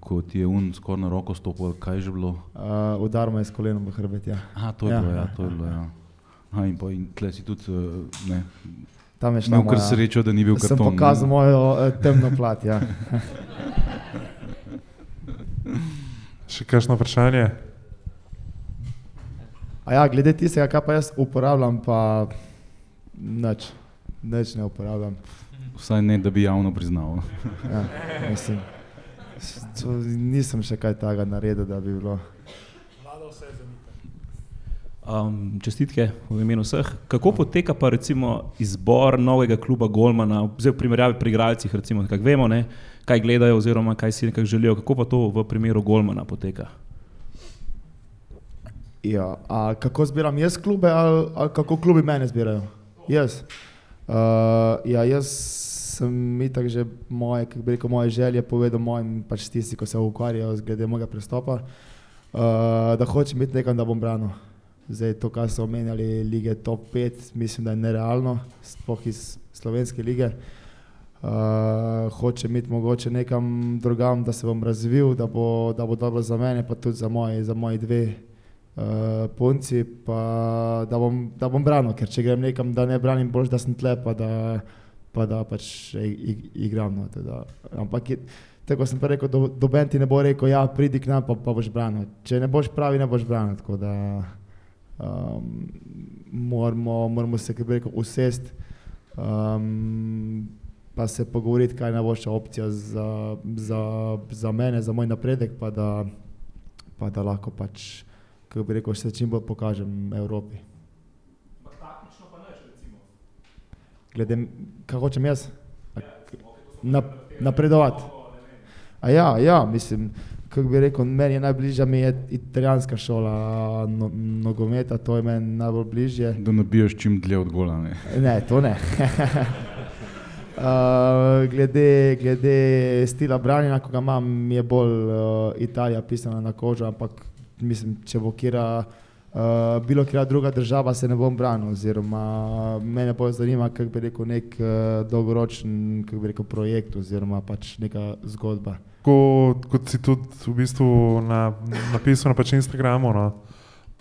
ko ti je un skoraj na roko stopil, kaj je že bilo? Uh, udar me je s kolenom v hrbet. Ja. Aha, to je Ja. bilo, ja, to je bilo, ja. Aha, in, pa, in tle si tudi, uh, ne, Tam je šla imel kar srečo, da ni bil Sem karton. pokazal mojo uh, temno plat. Ja. Še kakšno vprašanje? A ja, glede tistega, kar pa jaz uporabljam, pa nič, nič ne uporabljam. Vsaj ne, da bi javno priznal. Ja, mislim, to, nisem še kaj takega naredil, da bi bilo. Um, čestitke v imenu vseh. Kako poteka pa recimo izbor novega kluba Golmana, zdaj v primerjavi pri igralcih, recimo, kako vemo, ne, kaj gledajo oziroma kaj si nekako želijo, kako pa to v primeru Golmana poteka? Ja, a kako zbiram jaz klube ali, ali kako klubi mene zbirajo? Jaz. Uh, ja, jaz sem itak že moje, kako bi rekel, moje želje povedal mojim pač tisti, ko se ukvarjajo z glede mojega prestopa, uh, da hočem biti nekam, da bom branil. Zdaj to, kar so omenjali lige top 5, mislim, da je nerealno, sploh iz slovenske lige. Uh, hočem iti mogoče nekam drugam, da se bom razvil, da bo, da bo dobro za mene, pa tudi za moji, za moji dve uh, punci, pa da bom, da bom branil, ker če grem nekam, da ne branim, bolj da sem tle, pa da, pa da pač ig, ig, igram. No, teda. Ampak je, tako sem pa rekel, do, doben ti ne bo rekel, ja, pridi k nam, pa, pa boš branil. Če ne boš pravi, ne boš branil. Tako da um, moramo, moramo se, kako bi rekel, usest. Um, pa se pogovoriti, kaj je najboljša opcija za, za, za mene, za moj napredek, pa da, pa da lahko pač, kako bi rekel, se čim bolj pokažem Evropi. Glede, kaj hočem jaz? A k- Na, napredovati. A ja, ja, mislim, kako bi rekel, meni je najbližja mi je italijanska šola no, nogometa, to je meni najbolj bližje. Da nabiješ čim dlje od gola. Ne. Ne, to ne. Uh, glede, glede stila branjenja, ko ga imam, mi je bolj uh, Italija pisana na kožo, ampak mislim, če bo kira, uh, bilo kira druga država, se ne bom branil. Oziroma, mene bolj zanima, kako bi rekel, nek uh, dolgoročen bi rekel, projekt oziroma pač neka zgodba. Ko, kot si tudi v bistvu na, napisal na pač Instagramu, no,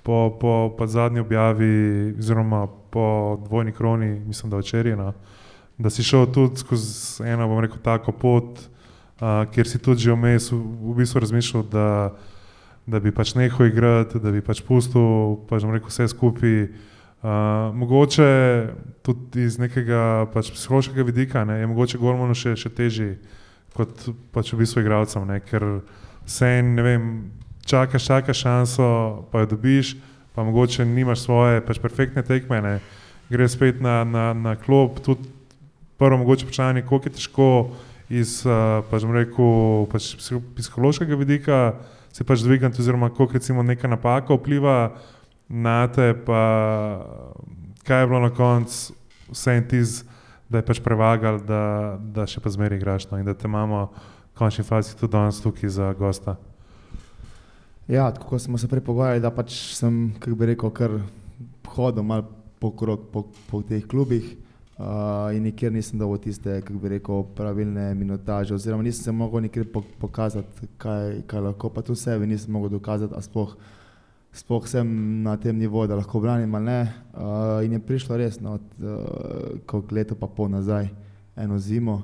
po, po pa zadnji objavi, oziroma po dvojni kroni, mislim, da včeraj, no, da si šel tudi skozi eno, bom rekel, tako pot, uh, kjer si tudi že vmes v, v bistvu razmišljal, da, da bi pač nehal igrati, da bi pač pustil pač, rekel, vse skupaj. Uh, mogoče tudi iz nekega pač, psihološkega vidika ne, je mogoče Gormanu še, še težje kot pač v bistvu igralcem, ne? ker vse en, ne vem, čakaš, čakaš šanso, pa jo dobiš, pa mogoče nimaš svoje pač perfektne tekme, ne? greš spet na, na, na klop, tudi prvo mogoče vprašanje, koliko je težko iz pač, rekel, pač psiho- psihološkega vidika se pač dvigati, oziroma koliko recimo neka napaka vpliva na te, pa kaj je bilo na koncu vse en tiz, da je pač prevagal, da, da še pa zmeraj igraš no, in da te imamo v končni fazi tudi danes tukaj za gosta. Ja, tako smo se prej pogovarjali, da pač sem, kako bi rekel, kar hodil malo po, krog, po, po teh klubih uh, in nikjer nisem dobil tiste, kako bi rekel, pravilne minutaže, oziroma nisem se mogel nikjer po, pokazati, kaj, kaj lahko, pa tu sebi nisem mogel dokazati, a sploh, sploh sem na tem nivoju, da lahko branim ali ne. Uh, in je prišlo resno, od uh, koliko leto pa pol nazaj, eno zimo,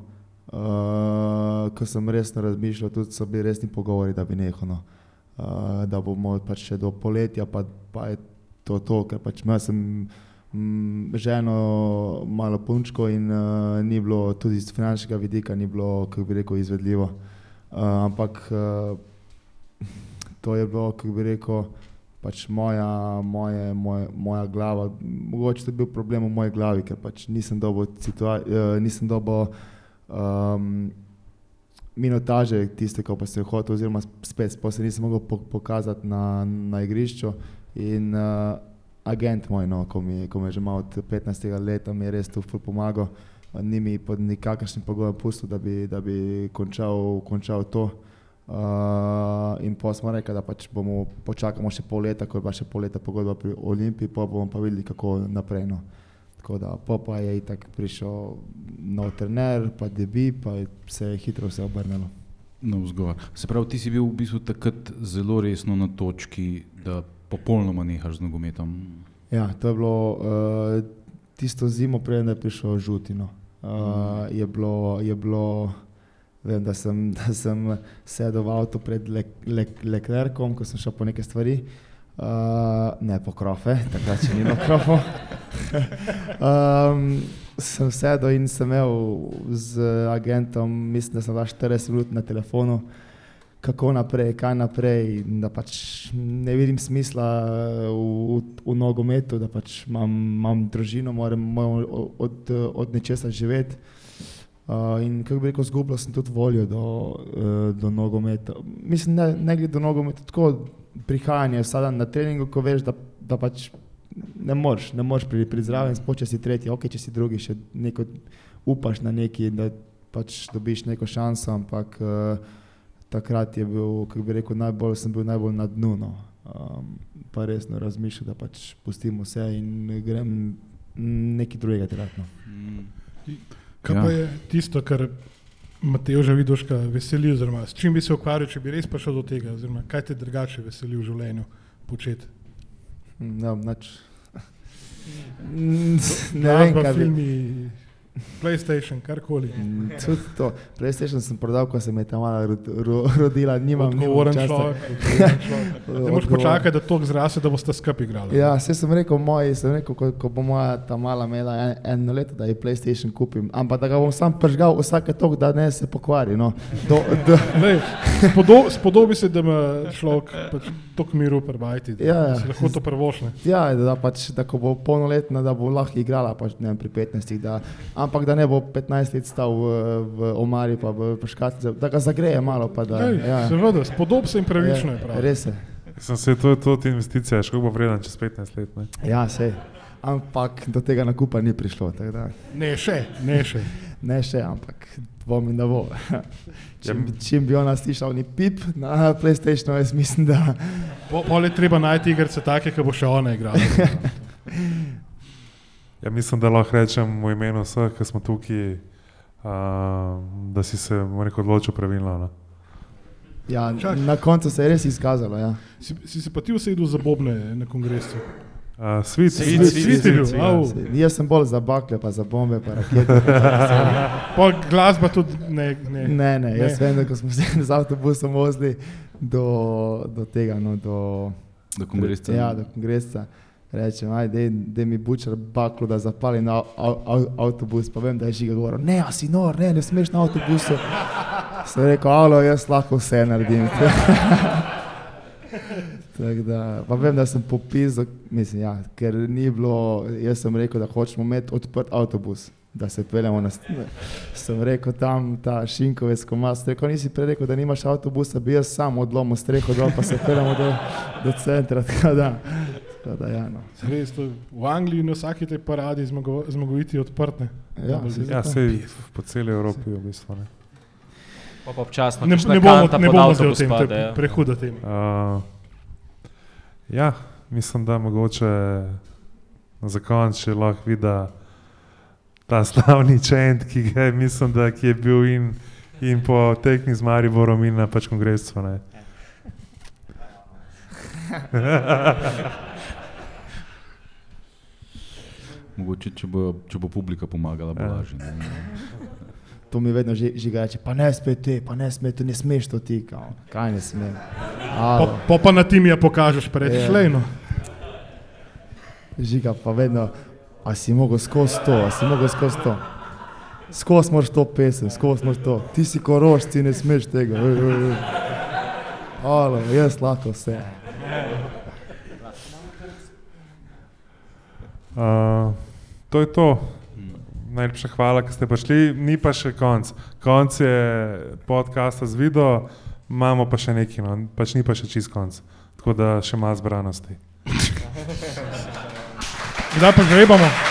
uh, ko sem resno razmišljal, tudi so bili resni pogovori, da bi nehal. No. Uh, da bomo pač še do poletja, pa, pa je to to, ker pač imel sem ženo, malo punčko in uh, ni bilo tudi iz finančnega vidika, ni bilo, kako bi rekel, izvedljivo. Uh, ampak uh, to je bilo, kako bi rekel, pač moja, moje, moje, moja glava. Mogoče to je bil problem v moji glavi, ker pač nisem dobil, situa- uh, nisem dobil um, minutaže, tiste, ko pa sem hotel, oziroma spet, pa se nisem mogel po- pokazati na, na igrišču. In uh, agent moj, no, ko mi, ko me je že malo od 15 let, mi je res tu pomagal, ni mi pod nikakršnim pogojem pustil, da bi, da bi končal, končal to. Uh, in pa smo rekli, da pač bomo počakali še pol leta, ko je bila še pol leta pogodba pri Olimpiji, pa bomo pa videli, kako naprej. No. Tako da pa je itak prišel nov trener, pa debi, pa se je hitro vse obrnilo. Navzgor. Se pravi, ti si bil v bistvu takrat zelo resno na točki, da popolnoma nehaš z nogometom. Ja, to je bilo uh, tisto zimo, preden je prišel žutino. Uh, je bilo, je bilo vem, da, sem, da sem sedel v avto pred Leclercom, ko sem šel po neke stvari. Uh, ne po krofe, takrat še ni bilo krofov. um, sem sedel in sem imel z agentom, mislim, da sem dal 40 minut na telefonu, kako naprej, kaj naprej. Da pač ne vidim smisla v, v, v nogometu, da pač imam, imam družino, moram, moram od, od nečesa živeti. Uh, in kako bi rekel, zgubil sem tudi voljo do, uh, do nogometa. Mislim, ne, ne glede do nogometa, tako prihajanje vsak dan na treningu, ko veš, da, da pač ne moreš, ne moreš pri, pri zraven, sploh če si tretji, ok, če si drugi, še neko upaš na neki, da pač dobiš neko šanso, ampak uh, takrat je bil, kako bi rekel, najbolj, sem bil najbolj na dnu. No. Um, pa resno razmišljam, da pač pustim vse in grem nekaj drugega teratno. Kaj Ja. pa je tisto, kar Mateo že vidiš, kaj veseli, oziroma s čim bi se ukvarjal, če bi res prišel do tega, oziroma kaj te drugače veseli v življenju početi? No, nač. Mm, Ne vem, Glasba, kaj bi. PlayStation, karkoli. Mm, Tudi to. PlayStation sem prodal, ko se mi je ta mala ro- ro- rodila, nimam nimam Odgovoren časa. človek. Ne moreš počakati, da to zraste, da boste skupaj igrali. Ja, vse sem rekel, moji, sem rekel, ko, ko bo moja ta mala imela en, eno leto, da ji PlayStation kupim, ampak da ga bom sam pržgal vsake tok, da ne se pokvari. No. Do, do, Lej, spodo, spodobi se, da ima človek pač toliko miru prebajati, da Ja, ja. si lahko to prvošne. ja, da, pač, da ko bo polnoletna, da bo lahko igrala, pač, ne vem, pri 15, da, ampak da ne bo 15 let stal v, v omari, pa v, škatli, da ga zagreje malo. Pa da, Lej, ja, Seveda, spodob se in pravično je ja, prav. res je. Sem se to, to investicija, še kako bo vreden čez 15 let. Ne? Ja, sej. ampak do tega nakupa ni prišlo. da Ne še, ne še. Ne še, ampak dvomim, da bo. Čim, Ja. čim bi ona slišala ni pip na PlayStationu, jaz mislim, da Po, pol je treba najti igrice take, ki bo še ona igrala. Ja, mislim, da lahko rečem v imenu vseh, ki smo tukaj, uh, da si se rekel, odločil pravilno. No. ja, Čak. na koncu se je res izkazalo. Ja. Si, si se pa ti usedel za bobne na kongresu? Uh, svit, Svit, svit, svit je bil, svit, ja. Jaz sem bolj za bakle, pa za bombe, pa rakete. Pa glasba tudi ne. ne. Ne, ne, jaz Ne. vem, da ko smo se z avtobusom vozili do, do tega, no, do, Do kongresa. ja, do kongresa. Rečem, ajde, da mi bučer baklo, da zapali na av, av, avtobus. Pa vem, da je žiga govoril, ne, a si nor, ne, ne smeš na avtobusu. Sem rekel, alo, jaz lahko vse naredim. Da, pa vem, da sem popisal, mislim, ja, ker ni bilo, jaz sem rekel, da hočemo imeti odprt avtobus, da se peljemo na stene. Sem rekel tam, ta šinkovec, ko imaš, rekel, nisi prej rekel, da nimaš avtobusa, bi jaz sam odlomil streho dol, pa se peljemo do, do centra. Tako da, tako da ja, no. Res, to, v Angliji na vsaki tej paradi zmago, zmagoviti odprtne. Ja, D. Ja, sej po celi Evropi v bistvu. Ne. Pa pa občasno Ne, ne bomo, kanta ne bomo zdaj o tem, to je ja. prehuda tema. Uh, ja, mislim, da mogoče za konec še lahko vidi ta slavni čend, ki, ga mislim, da, ki je bil in, in po tekmi z Mariborom in na pač kongresu. Mogoče, če bo, če bo publika pomagala, bo Ja. lažje. To mi vedno ži- žiga reče, pa ne smeš ti, pa ne smeš ti, ne smeš to ti, kao. kaj ne smem. Pa, Alo. pa, pa na tim je pokažeš, pa rečeš, Ja. lejno. Žiga pa vedno, a si mogel skozi to, a si mogel skozi to. Skozi moraš to pesem, skozi moraš to. Ti si koroš, ti ne smeš tega. Alo, jaz lahko vse. Uh, to je to. Najlepša hvala, da ste prišli. Ni pa še konc. Konc je podcasta z video, imamo pa še nekaj, no. pač ni pa še čist konc. Tako da še malo zbranosti. Kdaj pa grebamo?